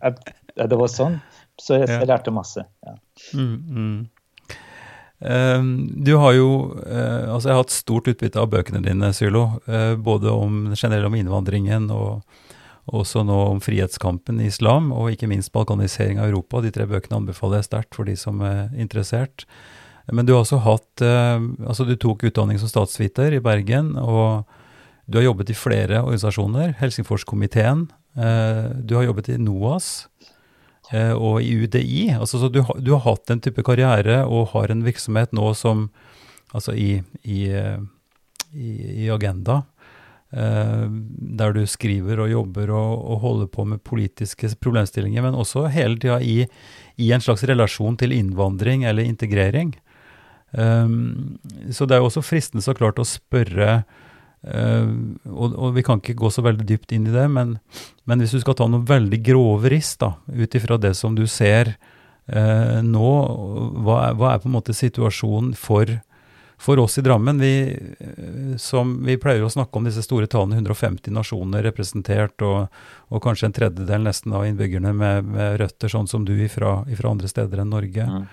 At, at det var sånn. Så jeg, jeg lærte masse. Ja. Mm, mm. Ehm, du har jo eh, altså Jeg har hatt stort utbytte av bøkene dine, Sylo. eh, både om generelt om innvandringen og også nå om frihetskampen i islam, og ikke minst balkanisering av Europa. De tre bøkene anbefaler jeg sterkt for de som er interessert. Men du har også hatt eh, Altså, du tok utdanning som statsviter i Bergen, og du har jobbet i flere organisasjoner. Helsingforskomiteen. du har jobbet i NOAS og i UDI. Altså, så du, du har hatt en type karriere og har en virksomhet nå som Altså i, i, eh, i, i Agenda, eh, der du skriver og jobber og, og holder på med politiske problemstillinger, men også hele tida i en slags relasjon til innvandring eller integrering. Um, så det er jo også fristende så klart å spørre eh, og, og vi kan ikke gå så veldig dypt inn i det, men, men hvis du skal ta noen veldig grove riss, da, ut ifra det som du ser uh, nå, hva er, hva er på en måte situasjonen for, for oss i Drammen? Vi, eh, som, vi pleier å snakke om disse store tallene, 150 nasjoner representert, og, og kanskje en tredjedel nesten av innbyggerne med, med røtter sånn som du ifra andre steder enn Norge. Mm.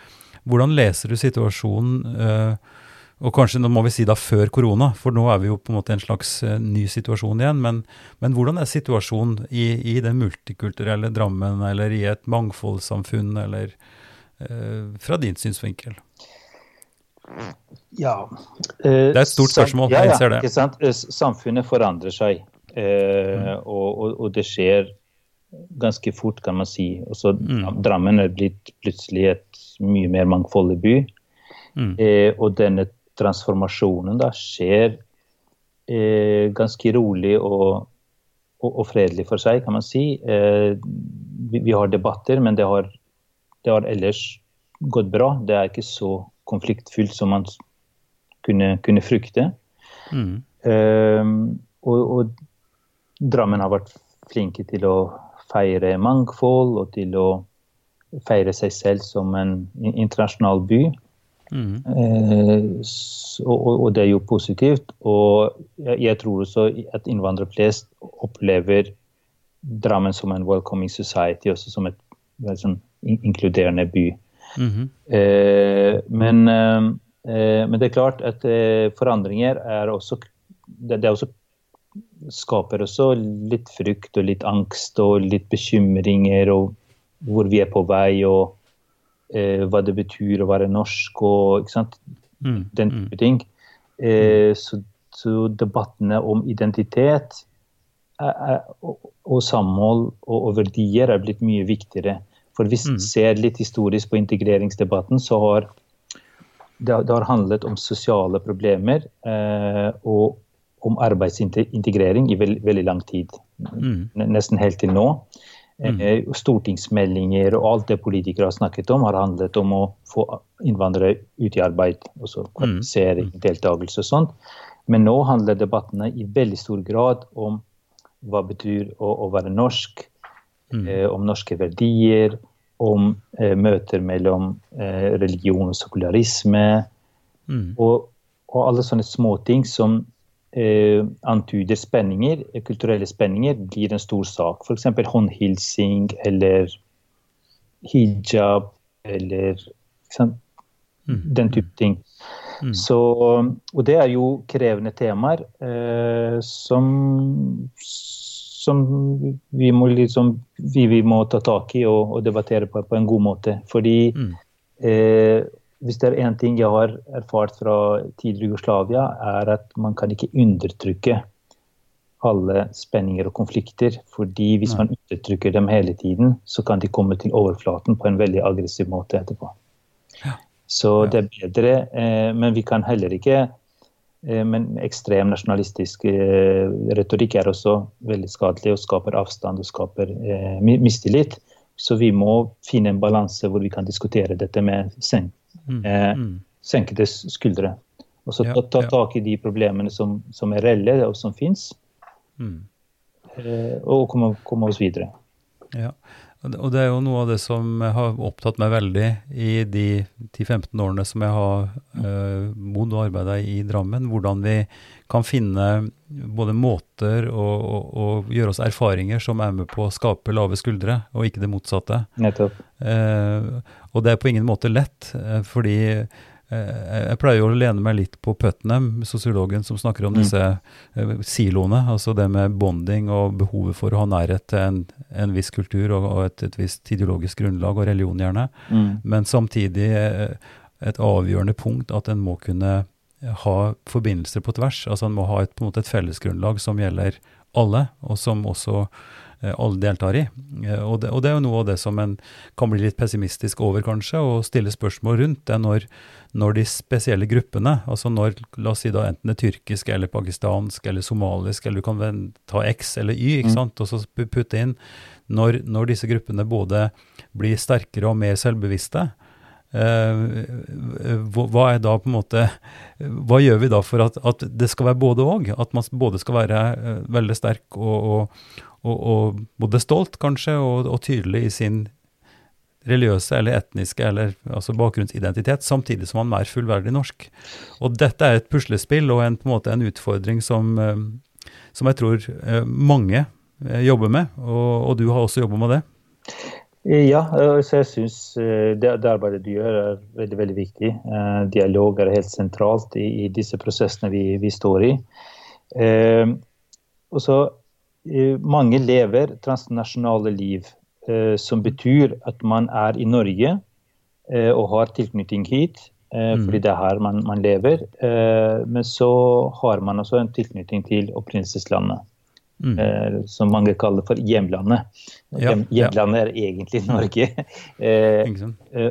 Hvordan leser du situasjonen? eh, og kanskje nå må vi si da før korona, for nå er vi jo på en måte en slags eh, ny situasjon igjen. Men, men hvordan er situasjonen i, i den multikulturelle Drammen, eller i et mangfoldssamfunn, eller eh, fra din synsvinkel? Ja. Det er et stort spørsmål, ja, jeg ser det. Ikke sant? Eh, Samfunnet forandrer seg, eh, og, og, og det skjer ganske fort, kan man si. Og så Mm. Drammen er blitt plutselig et mye mer mangfoldig by. Mm. Eh, og denne transformasjonen da skjer eh, ganske rolig og, og, og fredelig for seg, kan man si. Eh, vi, vi har debatter, men det har, det har ellers gått bra. Det er ikke så konfliktfylt som man kunne, kunne frykte. Mm. Eh, og, og Drammen har vært flinke til å feire mangfold og til å feire seg selv som en internasjonal by. Mm. Eh, og, det er jo positivt. Og jeg, jeg tror også at innvandrere flest opplever Drammen som en welcoming society, også som et sånn inkluderende by. Eh, men, eh, men det er klart at forandringer er også det, det er også skaper også litt frykt og litt angst og litt bekymringer og hvor vi er på vei og eh, hva det betyr å være norsk og ikke sant? Mm. den type ting. Eh, så, så debattene om identitet er, er, og, og samhold og, og verdier er blitt mye viktigere. For hvis vi Mm. ser litt historisk på integreringsdebatten, så har det, det har handlet om sosiale problemer eh, og om arbeidsintegrering i veld, veldig lang tid. Mm. Nesten helt til nå. Eh, stortingsmeldinger og alt det politikere har snakket om, har handlet om å få innvandrere ut i arbeid. Også kvalifisering, deltakelse og sånt. Men nå handler debattene i veldig stor grad om hva betyr å, å være norsk, eh, om norske verdier, om eh, møter mellom eh, religion og sekularisme. Mm. Og, og alle sånne småting som eh, antyder spenninger, eh, kulturelle spenninger, blir en stor sak. F.eks. håndhilsing eller hijab eller sant? Mm. den type ting. Mm. Så, og det er jo krevende temaer eh, som, som vi må, liksom, vi, vi må ta tak i og, og debattere på, på en god måte. Fordi Mm. eh, hvis det er én ting jeg har erfart fra tidligere Jugoslavia, er at man kan ikke undertrykke alle spenninger og konflikter. fordi hvis man undertrykker dem hele tiden, så kan de komme til overflaten på en veldig aggressiv måte etterpå. Så det er bedre, eh, men vi kan heller ikke eh, Men ekstrem nasjonalistisk eh, retorikk er også veldig skadelig og skaper avstand og skaper eh, mistillit. Så vi må finne en balanse hvor vi kan diskutere dette med sen Mm. Eh, Mm. senkede skuldre. Og så ta, ta tak i de problemene som, som er reelle og som fins, Mm. eh, og komme, komme oss videre. Ja, og det- er jo noe av det som har opptatt meg veldig i de 10-15 årene som jeg har uh, bodd og arbeida i Drammen. Hvordan vi kan finne både måter å, å, å gjøre oss erfaringer som er med på å skape lave skuldre, og ikke det motsatte. Nettopp. Uh, og det er på ingen måte lett, uh, fordi jeg pleier å lene meg litt på Putnam, sosiologen som snakker om Mm. disse eh, siloene, altså det med bonding og behovet for å ha nærhet til en, en viss kultur og, og et, et visst ideologisk grunnlag, og religion gjerne, Mm. men samtidig eh, et avgjørende punkt at en må kunne ha forbindelser på tvers. Altså en må ha et, på en måte et fellesgrunnlag som gjelder alle, og som også eh, alle deltar i. Eh, og, det, og det er jo noe av det som en kan bli litt pessimistisk over, kanskje, og stille spørsmål rundt. Det er når, når de spesielle gruppene, altså når, la oss si da enten det er tyrkisk eller pakistansk eller somalisk, eller du kan ta X eller Y, ikke Mm. sant, og så putte inn, når, når disse gruppene både blir sterkere og mer selvbevisste, eh, hva er da på en måte Hva gjør vi da for at, at det skal være både og? At man både skal være eh, veldig sterk og, og, og, og både stolt, kanskje, og, og tydelig i sin religiøse eller etniske eller altså bakgrunnsidentitet, samtidig som han er fullverdig norsk. Og dette er et puslespill og en, på en måte en utfordring som, eh, som jeg tror eh, mange eh, jobber med, og, og du har også jobba med det. Ja, så jeg syns det, det arbeidet du gjør er veldig veldig viktig. Dialog er helt sentralt i, disse prosessene vi, vi står i. Og så Mange lever transnasjonale liv, eh, som betyr at man er i Norge eh, og har tilknytning hit. eh, Mm. Fordi det er her man, man lever. Eh, men så har man også en tilknytning til opprinnelseslandet. Mm. eh, som mange kaller for hjemlandet. Ja, hjemlandet hjemlandet er egentlig Norge. Eh, eh,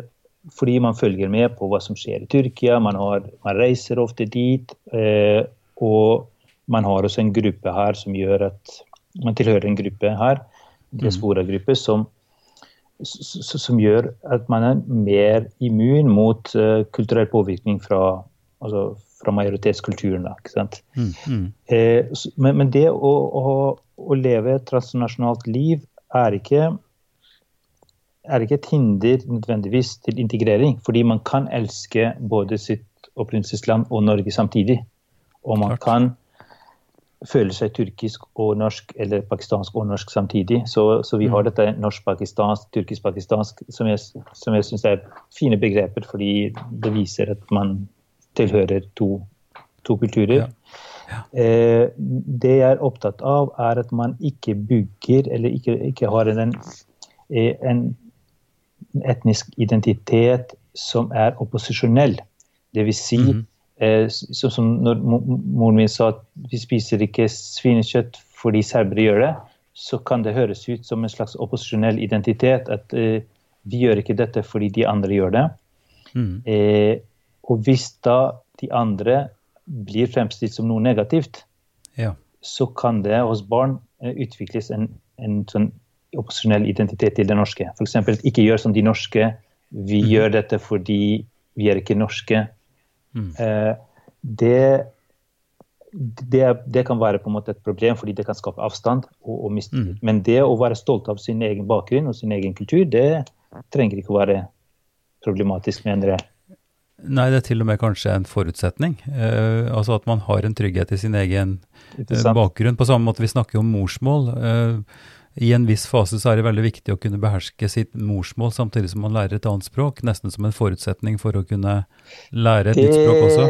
fordi man følger med på hva som skjer i Tyrkia. Man, har, man reiser ofte dit. Eh, og man har også en gruppe her som gjør at man tilhører en gruppe her, diaspora-gruppe, som, som gjør at man er mer immun mot uh, kulturell påvirkning fra, altså, fra majoritetskulturen. Da, ikke sant? Mm. Mm. Eh, men, men det å, å, å leve et transnasjonalt liv er ikke, er ikke et hinder nødvendigvis til integrering. Fordi man kan elske både sitt opprinnelsesland og Norge samtidig. Og man Klart. kan føle seg tyrkisk og norsk eller pakistansk og norsk samtidig. Så, så vi har Mm. dette norsk-pakistansk, tyrkisk-pakistansk, som jeg, som jeg syns er fine begreper, fordi det viser at man tilhører to, to kulturer. Ja. Eh, det jeg er opptatt av, er at man ikke bygger eller ikke, ikke har en, eh, en etnisk identitet som er opposisjonell. Det vil si, mm eh, sånn som når moren min sa at vi spiser ikke svinekjøtt fordi serbere gjør det, så kan det høres ut som en slags opposisjonell identitet. At eh, vi gjør ikke dette fordi de andre gjør det. Mm. Eh, og hvis da de andre blir fremstilt som noe negativt, Ja. så kan det hos barn eh, utvikles en, en sånn opposisjonell identitet til det norske. F.eks. ikke gjør som de norske. Vi mm. gjør dette fordi vi er ikke norske. Mm. Eh, det, det, det kan være på en måte et problem, fordi det kan skape avstand. og, og mistillit. Mm. Men det å være stolt av sin egen bakgrunn og sin egen kultur, det, trenger ikke å være problematisk, mener jeg. Nei, det er til og med kanskje en forutsetning. Eh, altså at man har en trygghet i sin egen eh, bakgrunn. På samme måte vi snakker om morsmål. Eh, I en viss fase så er det veldig viktig å kunne beherske sitt morsmål samtidig som man lærer et annet språk. Nesten som en forutsetning for å kunne lære et nytt språk også.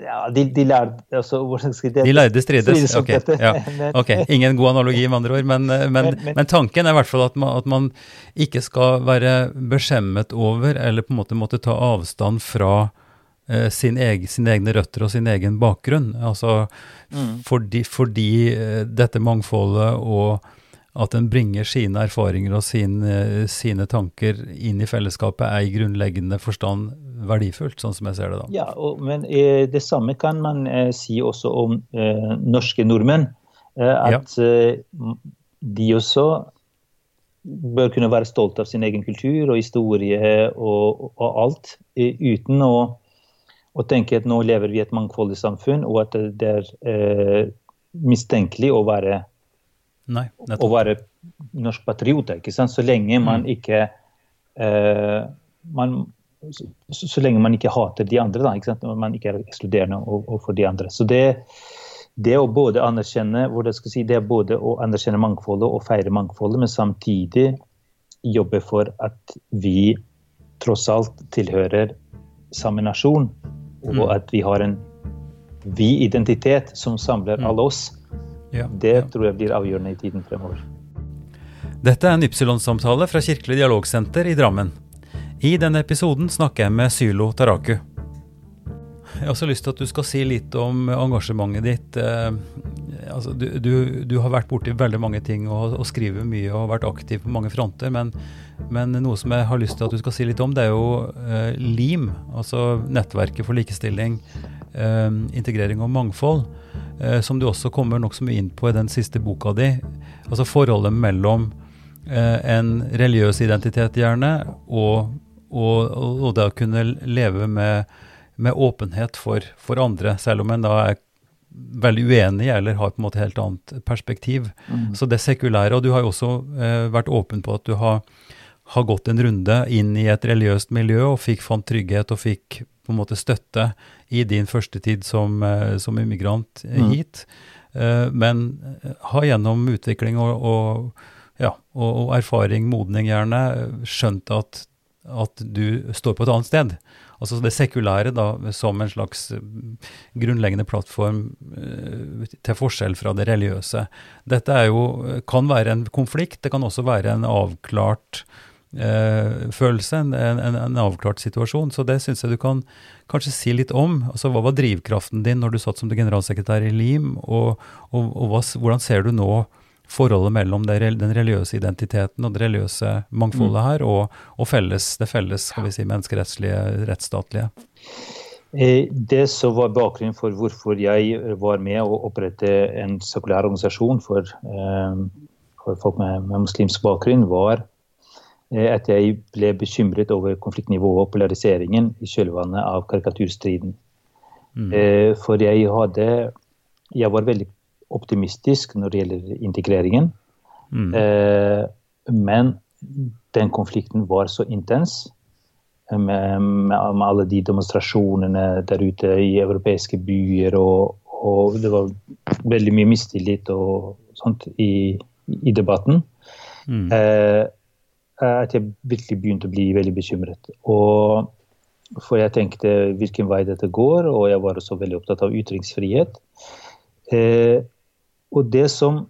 Ja, de, de lærde altså, hvordan skal det? De lærde strides. Ok, ja. Ok, Ingen god analogi, med andre ord. Men, eh, men, Men- men- men tanken er i hvert fall at man, at man ikke skal være beskjemmet over, eller på en måte måtte ta avstand fra eh, sin egen, sine egne røtter og sin egen bakgrunn. Altså Mm. fordi, fordi eh, dette mangfoldet og at en bringer sine erfaringer og sin, eh, sine tanker inn i fellesskapet, er i grunnleggende forstand verdifullt, sånn som jeg ser det da. Ja, og, men eh, det samme kan man eh, si også om eh, norske nordmenn. Eh, at eh, de også bør kunne være stolte av sin egen kultur og historie og, og alt, eh, uten å, å tenke at nå lever vi i et mangfoldig samfunn, og at det, er mistenkelig å være, Nei, å være norsk patriot. ikke sant? Så lenge man ikke eh, man, så, så lenge man ikke hater de andre, da, ikke sant? Man ikke er ekskluderende overfor de andre. Så det, det å både anerkjenne hvor det, skal si, det er både å anerkjenne mangfoldet og feire mangfoldet, men samtidig jobbe for at vi tross alt tilhører samme nasjon, og Mm. at vi har en vi-identitet som samler Mm. alle oss. Ja, Det ja. tror jeg blir avgjørende i tiden fremover. Dette er en Ypsilon-samtale fra Kirkelig dialogsenter i Drammen. I denne episoden snakker jeg med Sylo Taraku. Jeg har også lyst til at du skal si litt om engasjementet ditt. Eh, altså, du, du, du har vært borti veldig mange ting og, og skriver mye og vært aktiv på mange fronter, men, men noe som jeg har lyst til at du skal si litt om, det er jo eh, LIM, altså Nettverket for likestilling, integrering og mangfold, eh, som du også kommer nokså mye inn på i den siste boka di. Altså forholdet mellom eh, en religiøs identitet gjerne, og, og, og det å kunne leve med, med åpenhet for, for andre, selv om en da er veldig uenig eller har på en måte helt annet perspektiv. Så det sekulære, og du har jo også eh, vært åpen på at du har, har gått en runde inn i et religiøst miljø og fikk fant trygghet og fikk på en måte støtte i din første tid som, eh, som immigrant Mm. hit. Eh, men eh, har gjennom utvikling og, og, ja, og, og erfaring, modning gjerne, skjønt at, at du står på et annet sted. Altså det sekulære da, som en slags grunnleggende plattform til forskjell fra det religiøse. Dette jo, kan være en konflikt, det kan også være en avklart eh, følelse, en, en, en avklart situasjon. Så det syns jeg du kan kanskje si litt om. Altså Hva var drivkraften din når du satt som generalsekretær i LIM, og, og, og hva, hvordan ser du nå forholdet mellom den religiøse identiteten og det religiøse mangfoldet her, og, og felles, det felles skal vi si, menneskerettslige, rettsstatlige? Eh, Det som var bakgrunnen for hvorfor jeg var med å opprette en sekulær organisasjon for, eh, for folk med, med muslimsk bakgrunn, var eh, at jeg ble bekymret over konfliktnivået og polariseringen i kjølvannet av karikaturstriden. Mm. Eh, For jeg hadde Jeg var veldig optimistisk når det gjelder integreringen. Mm. Eh, men den konflikten var så intens eh, med, med, med alle de demonstrasjonene der ute i europeiske byer, og, og det var veldig mye mistillit og sånt i, i debatten, Mm. eh, at jeg virkelig begynte å bli veldig bekymret. Og for jeg tenkte hvilken vei dette går, og jeg var også veldig opptatt av ytringsfrihet. Eh, og det som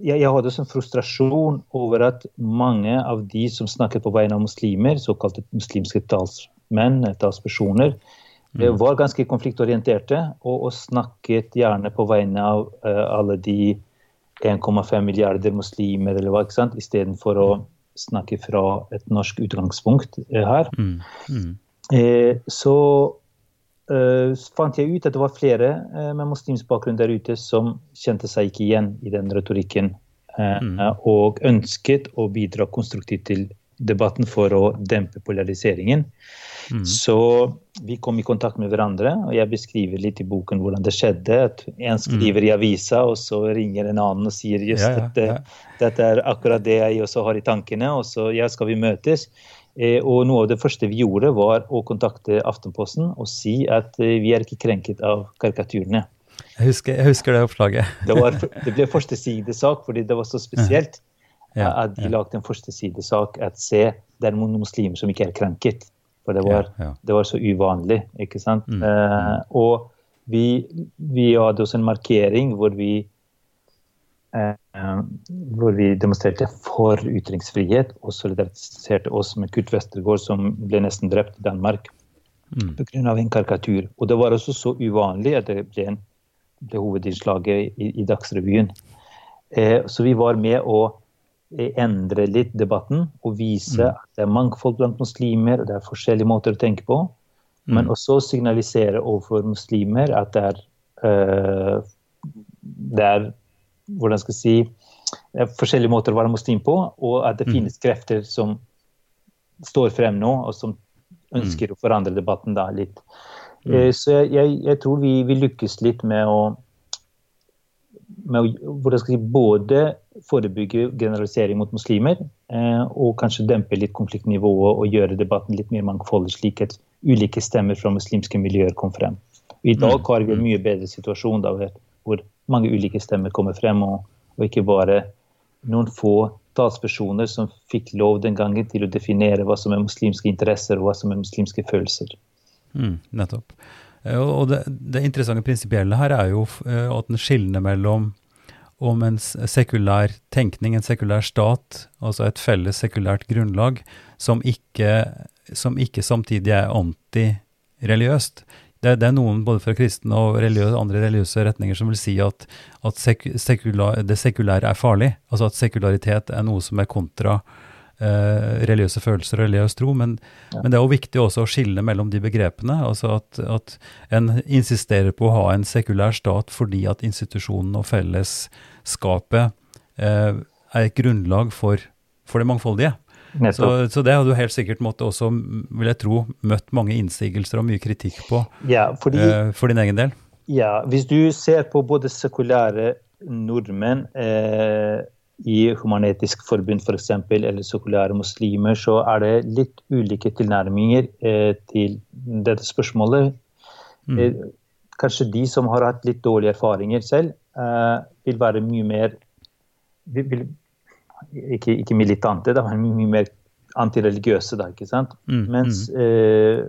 jeg, jeg hadde også en frustrasjon over at mange av de som snakket på vegne av muslimer, såkalte muslimske talsmenn, eh, talspersoner, eh, var ganske konfliktorienterte og, og snakket gjerne på vegne av eh, alle de 1,5 milliarder muslimer, eller hva, ikke sant, istedenfor å snakke fra et norsk utgangspunkt eh, her. Mm. Mm. Eh, så eh, fant jeg ut at det var flere med muslimsk bakgrunn der ute som kjente seg ikke igjen i den retorikken, eh, Mm. og ønsket å bidra konstruktivt til debatten for å dempe polariseringen. Mm. Så vi kom i kontakt med hverandre, og jeg beskriver litt i boken hvordan det skjedde. At en skriver i avisa, og så ringer en annen og sier just Ja, ja, dette, at dette er akkurat det jeg også har i tankene, og så ja, skal vi møtes. Eh, og noe av det første vi gjorde, var å kontakte Aftenposten og si at eh, vi er ikke krenket av karikaturene. Jeg husker, jeg husker det oppslaget. Det, var, det ble førstesidesak fordi det var så spesielt Ja, at de lagde en førstesidesak at se, det er noen muslimer som ikke er krenket. For det var. Det var så uvanlig, ikke sant. Mm, Eh, og vi, vi hadde også en markering hvor vi eh, hvor vi demonstrerte for ytringsfrihet og solidariserte oss med Kurt Westergård, som ble nesten drept i Danmark Mm. pga. en karikatur. Og det var også så uvanlig at det ble, en, ble hovedinnslaget i, i Dagsrevyen. Eh, så vi var med å endre litt debatten og vise Mm. at det er mangfold blant muslimer, og det er forskjellige måter å tenke på. Men Mm. også signalisere overfor muslimer at det er, uh, det er hvordan skal jeg si, det er forskjellige måter å være muslim på, og at det Mm. finnes krefter som står frem nå, og som ønsker å forandre debatten da litt. Mm. Eh, Så jeg, jeg, jeg tror vi, vi lykkes litt med å, med å si, både forebygge generalisering mot muslimer, eh, og kanskje dempe litt konfliktnivået og gjøre debatten litt mer mangfoldig, slik at ulike stemmer fra muslimske miljøer kom frem. I dag Mm. har vi en mye bedre situasjon da, hvor mange ulike stemmer kommer frem, og, og ikke bare noen få talspersoner som fikk lov den gangen til å definere hva som er muslimske interesser og hva som er muslimske følelser. Mm, nettopp. Eh, Og det, det interessante prinsipielle her er jo eh, at den skiller mellom om en sekulær tenkning, en sekulær stat, altså et felles sekulært grunnlag, som ikke, som ikke samtidig er antireligiøst. Det, det er noen både fra kristne og religiøse, andre religiøse retninger som vil si at, at sek, det sekulære er farlig. Altså at sekularitet er noe som er kontra eh, religiøse følelser og religiøs tro. Men, men det er jo viktig også å skille mellom de begrepene. altså at, at en insisterer på å ha en sekulær stat fordi at institusjonen og fellesskapet eh, er et grunnlag for, for det mangfoldige. Så, så det hadde du helt sikkert måttet også, vil jeg tro, møtt mange innsigelser og mye kritikk på Ja, fordi eh, for din egen del. Ja, hvis du ser på både sekulære nordmenn eh, i Human-Etisk Forbund f.eks., eller sekulære muslimer, så er det litt ulike tilnærminger eh, til dette spørsmålet. Eh, kanskje de som har hatt litt dårlige erfaringer selv, eh, vil være mye mer vil, ikke, ikke militante, da, men mye mer antireligiøse. Da, ikke sant? Mm, Mens eh,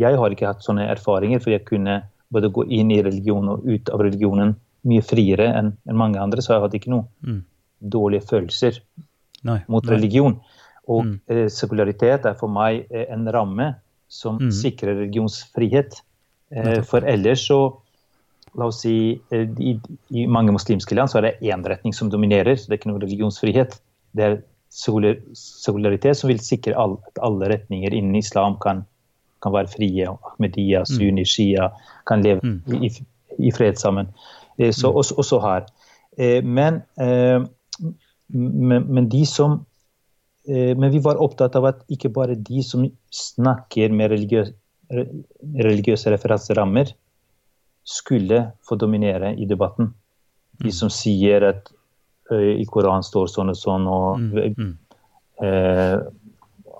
jeg har ikke hatt sånne erfaringer, for jeg kunne både gå inn i religion og ut av religionen mye friere enn mange andre, så jeg hadde ikke noe Mm. Dårlige følelser Nei, mot nei. religion. Og Mm. eh, sekularitet er for meg eh, en ramme som Mm. sikrer religionsfrihet. Eh, for ellers så La oss si eh, i, I mange muslimske land så er det én retning som dominerer, så det er ikke noe religionsfrihet. Det er sekular, sekularitet som vil sikre all, at alle retninger innen islam kan, kan være frie. Ahmediya, Ahmadiyya, sunni, shia kan leve Mm. i, i, i fred sammen. Eh, så også, også her. Eh, men, eh, men, men de som eh, Men vi var opptatt av at ikke bare de som snakker med religiøs, re- religiøse referanserammer, skulle få dominere i debatten. De som sier at eh, i Koranen står sånn og sånn, og Mm, mm. eh,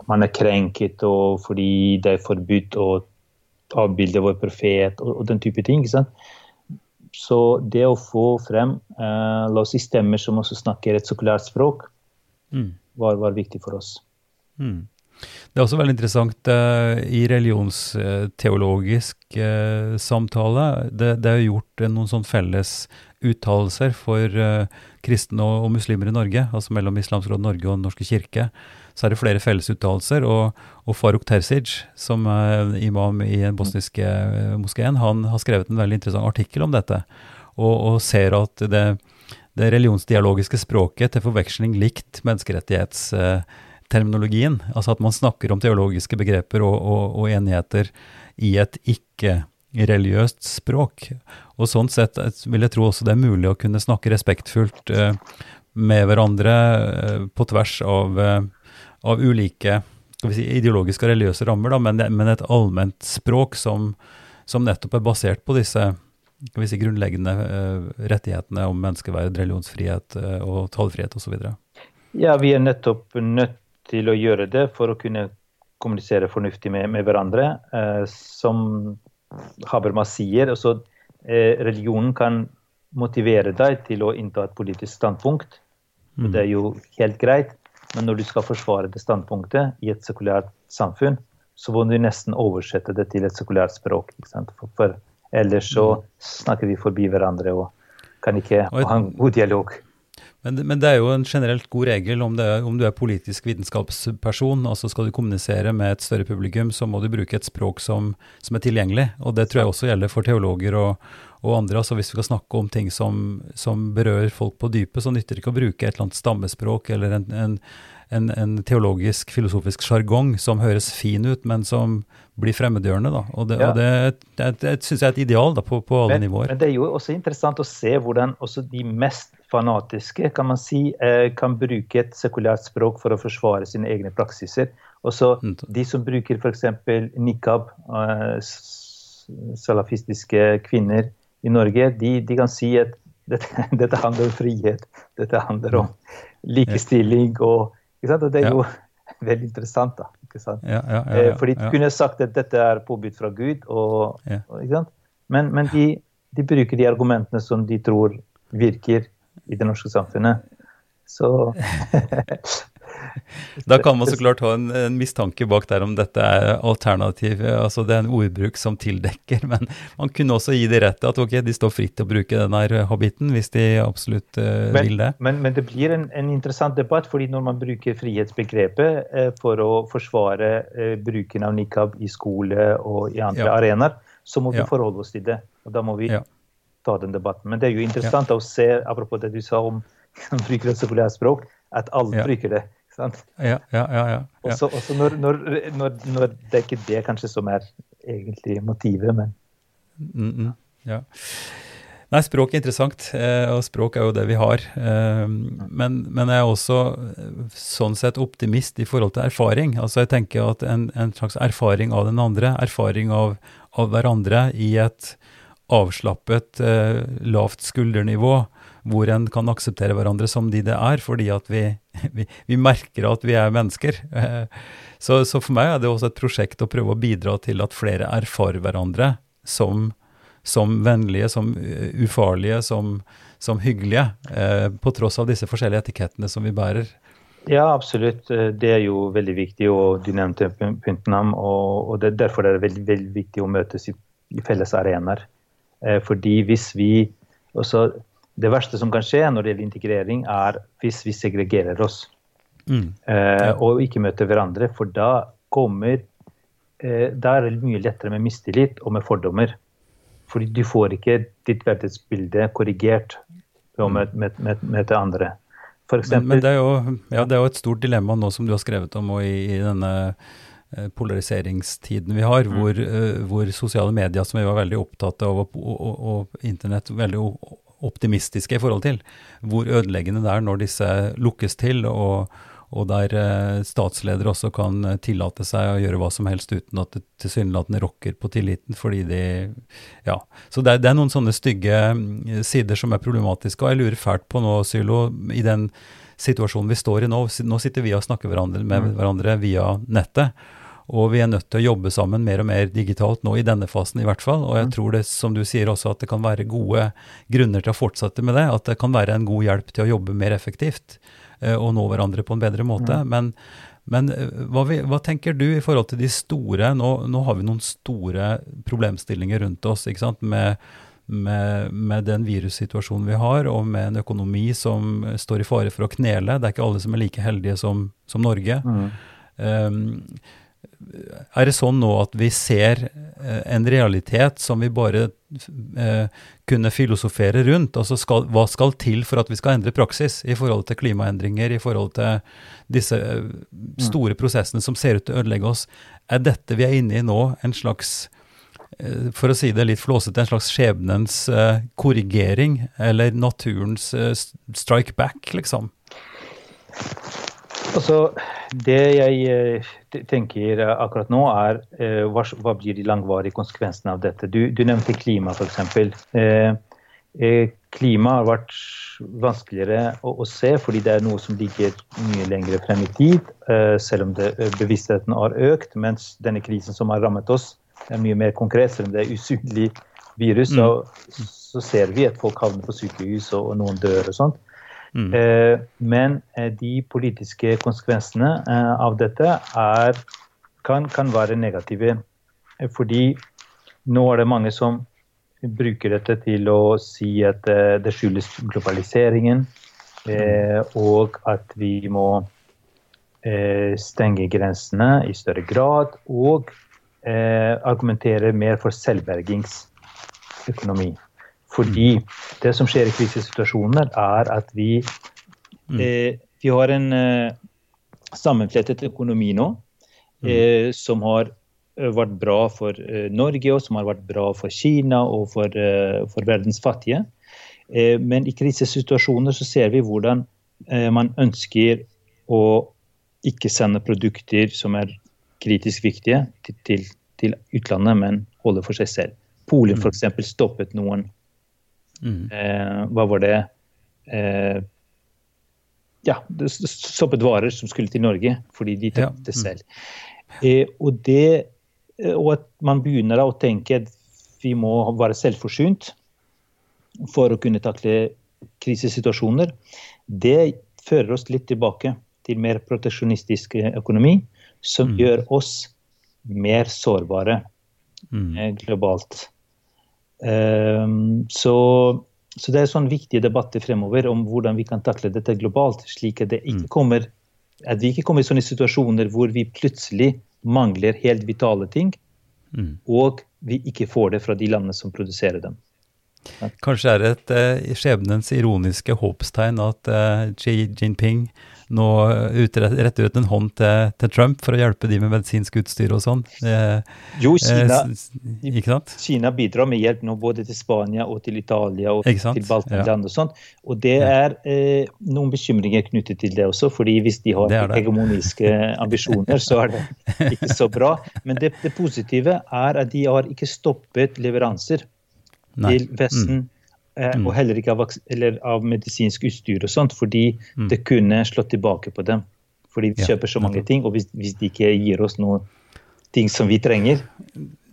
man er krenket fordi det er forbudt å avbilde vår profet og, og den type ting. ikke sant? Så det å få frem eh, la oss si stemmer som også snakker et sekulært språk, Mm. var, var viktig for oss. Mm. Det er også veldig interessant eh, i religionsteologisk eh, samtale. Det, det er gjort eh, noen sånn felles uttalelser for eh, kristne og, og muslimer i Norge, altså mellom Islamsk Råd Norge og Den norske kirke. Så er det flere fellesuttalelser, og, og Faruk Terzic, som er imam i den bosniske eh, moskeen, han har skrevet en veldig interessant artikkel om dette, og, og ser at det, det religionsdialogiske språket til forveksling likt menneskerettighetsterminologien. Altså at man snakker om teologiske begreper og, og, enigheter i et ikke-religiøst språk. Og sånn sett eh, vil jeg tro også det er mulig å kunne snakke respektfullt eh, med hverandre eh, på tvers av, eh, av ulike si, ideologiske og religiøse rammer, da, men, men et allment språk som, som nettopp er basert på disse si, grunnleggende uh, rettighetene om menneskeverd, religionsfrihet uh, og tallfrihet osv. Ja, vi er nettopp nødt til å gjøre det for å kunne kommunisere fornuftig med, med hverandre. Uh, som Habermas sier, altså, religionen kan motivere deg til å innta et politisk standpunkt. Mm. Det er jo helt greit, men når du skal forsvare det standpunktet i et sekulært samfunn, så må du nesten oversette det til et sekulært språk. For, for ellers så snakker vi forbi hverandre og kan ikke Og et- ha en god dialog. Men, men det er jo en generelt god regel om, det, er- om du er politisk vitenskapsperson, altså skal du kommunisere med et større publikum, så må du bruke et språk som, som er tilgjengelig. Og det tror jeg også gjelder for teologer og, og andre. altså Hvis vi skal snakke om ting som, som berører folk på dypet, så nytter det ikke å bruke et eller annet stammespråk eller en, en, en, en teologisk, filosofisk sjargong som høres fin ut, men som blir fremmedgjørende. da. Og det, Ja. og det, det, det syns jeg er et ideal da, på, på alle Men, nivåer. men det er jo også interessant å se hvordan også de mest fanatiske kan man si, eh, kan bruke et sekulært språk for å forsvare sine egne praksiser. Også Mm. de som bruker f.eks. nikab, eh, salafistiske kvinner i Norge, de, de kan si at dette, dette handler om frihet, dette handler om likestilling. og? Og det er jo veldig interessant. da, ikke sant? Ja, ja, ja, Eh, For de kunne sagt at dette er påbudt fra Gud. Og, og? Men, men de, de bruker de argumentene som de tror virker i det norske samfunnet. Så Da kan man så klart ha en, en mistanke bak der om dette er alternativ, altså det er en ordbruk som tildekker, men man kunne også gi de rett at ok, de står fritt til å bruke den her habiten hvis de absolutt uh, men, vil det. men, men det blir en, en interessant debatt, fordi når man bruker frihetsbegrepet uh, for å forsvare uh, bruken av nikab i skole og i andre Ja. arenaer, så må vi Ja. forholde oss til det. Og da må vi Ja. ta den debatten. Men det er jo interessant å se, apropos det du sa om bruker et sekulært språk, at alle Ja. bruker det. Sant? Ja, ja, ja. ja. Også, også når, når, når, når det er ikke det kanskje som er egentlig motivet, men Mm, mm, ja. Nei, språk er interessant, eh, og språk er jo det vi har. Eh, men, men jeg er også eh, sånn sett optimist i forhold til erfaring. Altså jeg tenker at en, en slags erfaring av den andre, erfaring av, av hverandre i et avslappet, lavt skuldernivå, hvor en kan akseptere hverandre som de det er, fordi at vi, vi, vi merker at vi er mennesker. Eh, Så, så for meg er det også et prosjekt å prøve å bidra til at flere erfarer hverandre som, som vennlige, som uh, ufarlige, som, som hyggelige, eh, på tross av disse forskjellige etikettene som vi bærer. ja, absolutt. eh, Det er jo veldig viktig, og du nevnte Puntenham. Og, det, derfor er det veldig, veldig viktig å møtes i, felles arenaer. Eh, fordi hvis vi også, Det verste som kan skje når det gjelder integrering, er hvis vi segregerer oss. Mm. eh, og ikke møter hverandre, for da kommer eh, Da er det mye lettere med mistillit og med fordommer. Fordi du får ikke ditt verdensbilde korrigert ved å møte, andre. For Men, eksempel, men det, er jo, ja, det er jo et stort dilemma nå som du har skrevet om og i, i denne eh, polariseringstiden vi har, hvor, eh, hvor sosiale medier, som vi var veldig opptatt av, og, og, og internett veldig optimistiske i forhold til, hvor ødeleggende det er når disse lukkes til, og, og der eh, statsledere også kan tillate seg å gjøre hva som helst uten at det tilsynelatende rokker på tilliten, fordi de Ja. Så det er, det er noen sånne stygge mm, sider som er problematiske, og jeg lurer fælt på nå, Sylo, i den situasjonen vi står i nå. Nå sitter vi og snakker hverandre med hverandre via nettet. Og vi er nødt til å jobbe sammen mer og mer digitalt nå, i denne fasen i hvert fall. Og jeg tror det, som du sier også, at det kan være gode grunner til å fortsette med det. At det kan være en god hjelp til å jobbe mer effektivt eh, og nå hverandre på en bedre måte. Men, men eh, hva, vi, hva tenker du i forhold til de store Nå, nå har vi noen store problemstillinger rundt oss, ikke sant. Med, med, med den virussituasjonen vi har, og med en økonomi som står i fare for å knele. Det er ikke alle som er like heldige som, som Norge. Um, er det sånn nå at vi ser eh, en realitet som vi bare eh, kunne filosofere rundt? Altså skal, hva skal til for at vi skal endre praksis i forhold til klimaendringer, i forhold til disse eh, store prosessene som ser ut til å ødelegge oss? Er dette vi er inne i nå, en slags eh, for å si det litt flåsete, en slags skjebnens eh, korrigering, eller naturens eh, strike back, liksom? Altså, det jeg eh, tenker akkurat nå, er eh, hva, hva blir de langvarige konsekvensene av dette? Du, du nevnte klima, f.eks. Eh, eh, klima har vært vanskeligere å, å se, fordi det er noe som ligger mye lenger frem i tid. Eh, selv om det, bevisstheten har økt, mens denne krisen som har rammet oss, er mye mer konkret. Selv om det er usynlig virus, så, så ser vi at folk havner på sykehus og, og noen dør og sånt. Mm. Eh, men eh, de politiske konsekvensene eh, av dette er, kan, kan være negative. Fordi nå er det mange som bruker dette til å si at det skyldes globaliseringen, eh, og at vi må stenge grensene i større grad, og argumentere mer for selvbergingsøkonomi. Fordi det som skjer i krisesituasjoner, er at vi, eh, vi har en eh, sammenflettet økonomi nå eh, som har eh, vært bra for eh, Norge, og som har vært bra for Kina og for, eh, for verdens fattige. Eh, men i krisesituasjoner så ser vi hvordan man ønsker å ikke sende produkter som er kritisk viktige til, til, til utlandet, men holde for seg selv. Polen eksempel stoppet noen Mm. eh, Hva var det? Eh, ja, det stoppet varer som skulle til Norge, fordi de Ja, mm. selv. Eh, og, det, eh, og at man begynner å tenke at vi må være selvforsynt for å kunne takle krisesituasjoner, det fører oss litt tilbake til mer proteksjonistisk eh, økonomi, som Mm. gjør oss mer sårbare Mm. eh, globalt. Ehm, så, så det er sånn viktige debatter fremover om hvordan vi kan takle dette globalt, slik at, det ikke kommer, at vi ikke kommer i sånne situasjoner hvor vi plutselig mangler helt vitale ting, Mm. og vi ikke får det fra de landene som produserer dem. Kanskje er det et eh, skjebnens ironiske håpstegn at eh, Xi Jinping nå utre- retter ut en hånd til, til Trump for å hjelpe de med medisinsk utstyr og sånn. Eh, Jo, eh, Kina, eh? Kina bidrar med hjelp nå både til Spania og til Italia og til Balkanland og sånn. Og det er eh, noen bekymringer knyttet til det også, fordi hvis de har Det det. hegemoniske ambisjoner, så er det ikke så bra. Men det, det positive er at de har ikke stoppet leveranser Nei. til Vesten. eh, Mm. Og heller ikke av, eller av medisinsk utstyr og sånt, fordi Mm. det kunne slått tilbake på dem. Fordi vi kjøper så mange ting, og hvis, hvis de ikke gir oss noe ting som vi trenger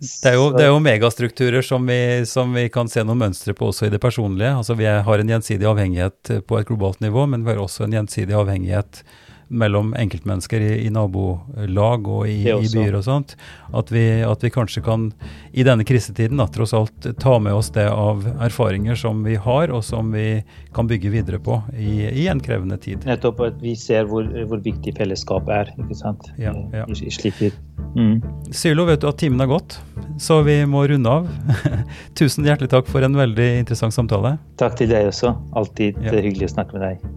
Det er jo, det er jo megastrukturer som vi, som vi kan se noen mønstre på også i det personlige. Altså Vi har en gjensidig avhengighet på et globalt nivå, men vi har også en gjensidig avhengighet mellom enkeltmennesker i, i nabolag og i, i byer og sånt. At vi, at vi kanskje kan i denne krisetiden da, tross alt ta med oss det av erfaringer som vi har, og som vi kan bygge videre på i, i en krevende tid. Nettopp at vi ser hvor, hvor viktig fellesskap er. ikke sant? Ja, ja. I, i slike mm. Sylo, vet du at timen har gått, så vi må runde av. Tusen hjertelig takk for en veldig interessant samtale. Takk til deg også. Alltid Ja. hyggelig å snakke med deg.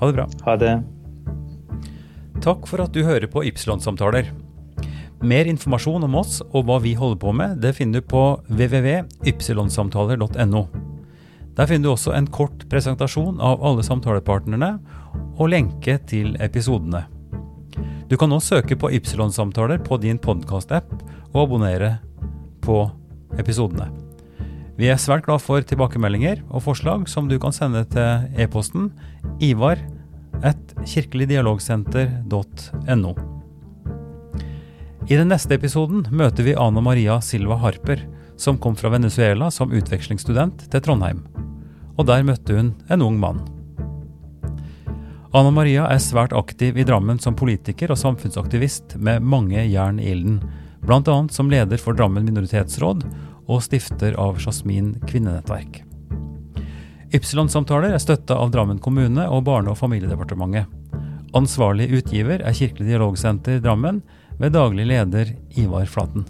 Ha det bra. Ha det. Takk for at du hører på Ypsilon-samtaler. Mer informasjon om oss og hva vi holder på med, det finner du på www.ypsilonsamtaler.no. Der finner du også en kort presentasjon av alle samtalepartnerne og lenke til episodene. Du kan også søke på Ypsilon-samtaler på din podkast-app og abonnere på episodene. Vi er svært glad for tilbakemeldinger og forslag som du kan sende til e-posten ivar at kirkeligdialogsenter.no. I den neste episoden møter vi Ana Maria Silva Harper, som kom fra Venezuela som utvekslingsstudent til Trondheim. Og der møtte hun en ung mann. Ana Maria er svært aktiv i Drammen som politiker og samfunnsaktivist med mange jern i ilden, bl.a. som leder for Drammen minoritetsråd og stifter av Jasmin kvinnenettverk. Ypsilon-samtaler er støtta av Drammen kommune og Barne- og familiedepartementet. Ansvarlig utgiver er Kirkelig dialogsenter Drammen, ved daglig leder Ivar Flaten.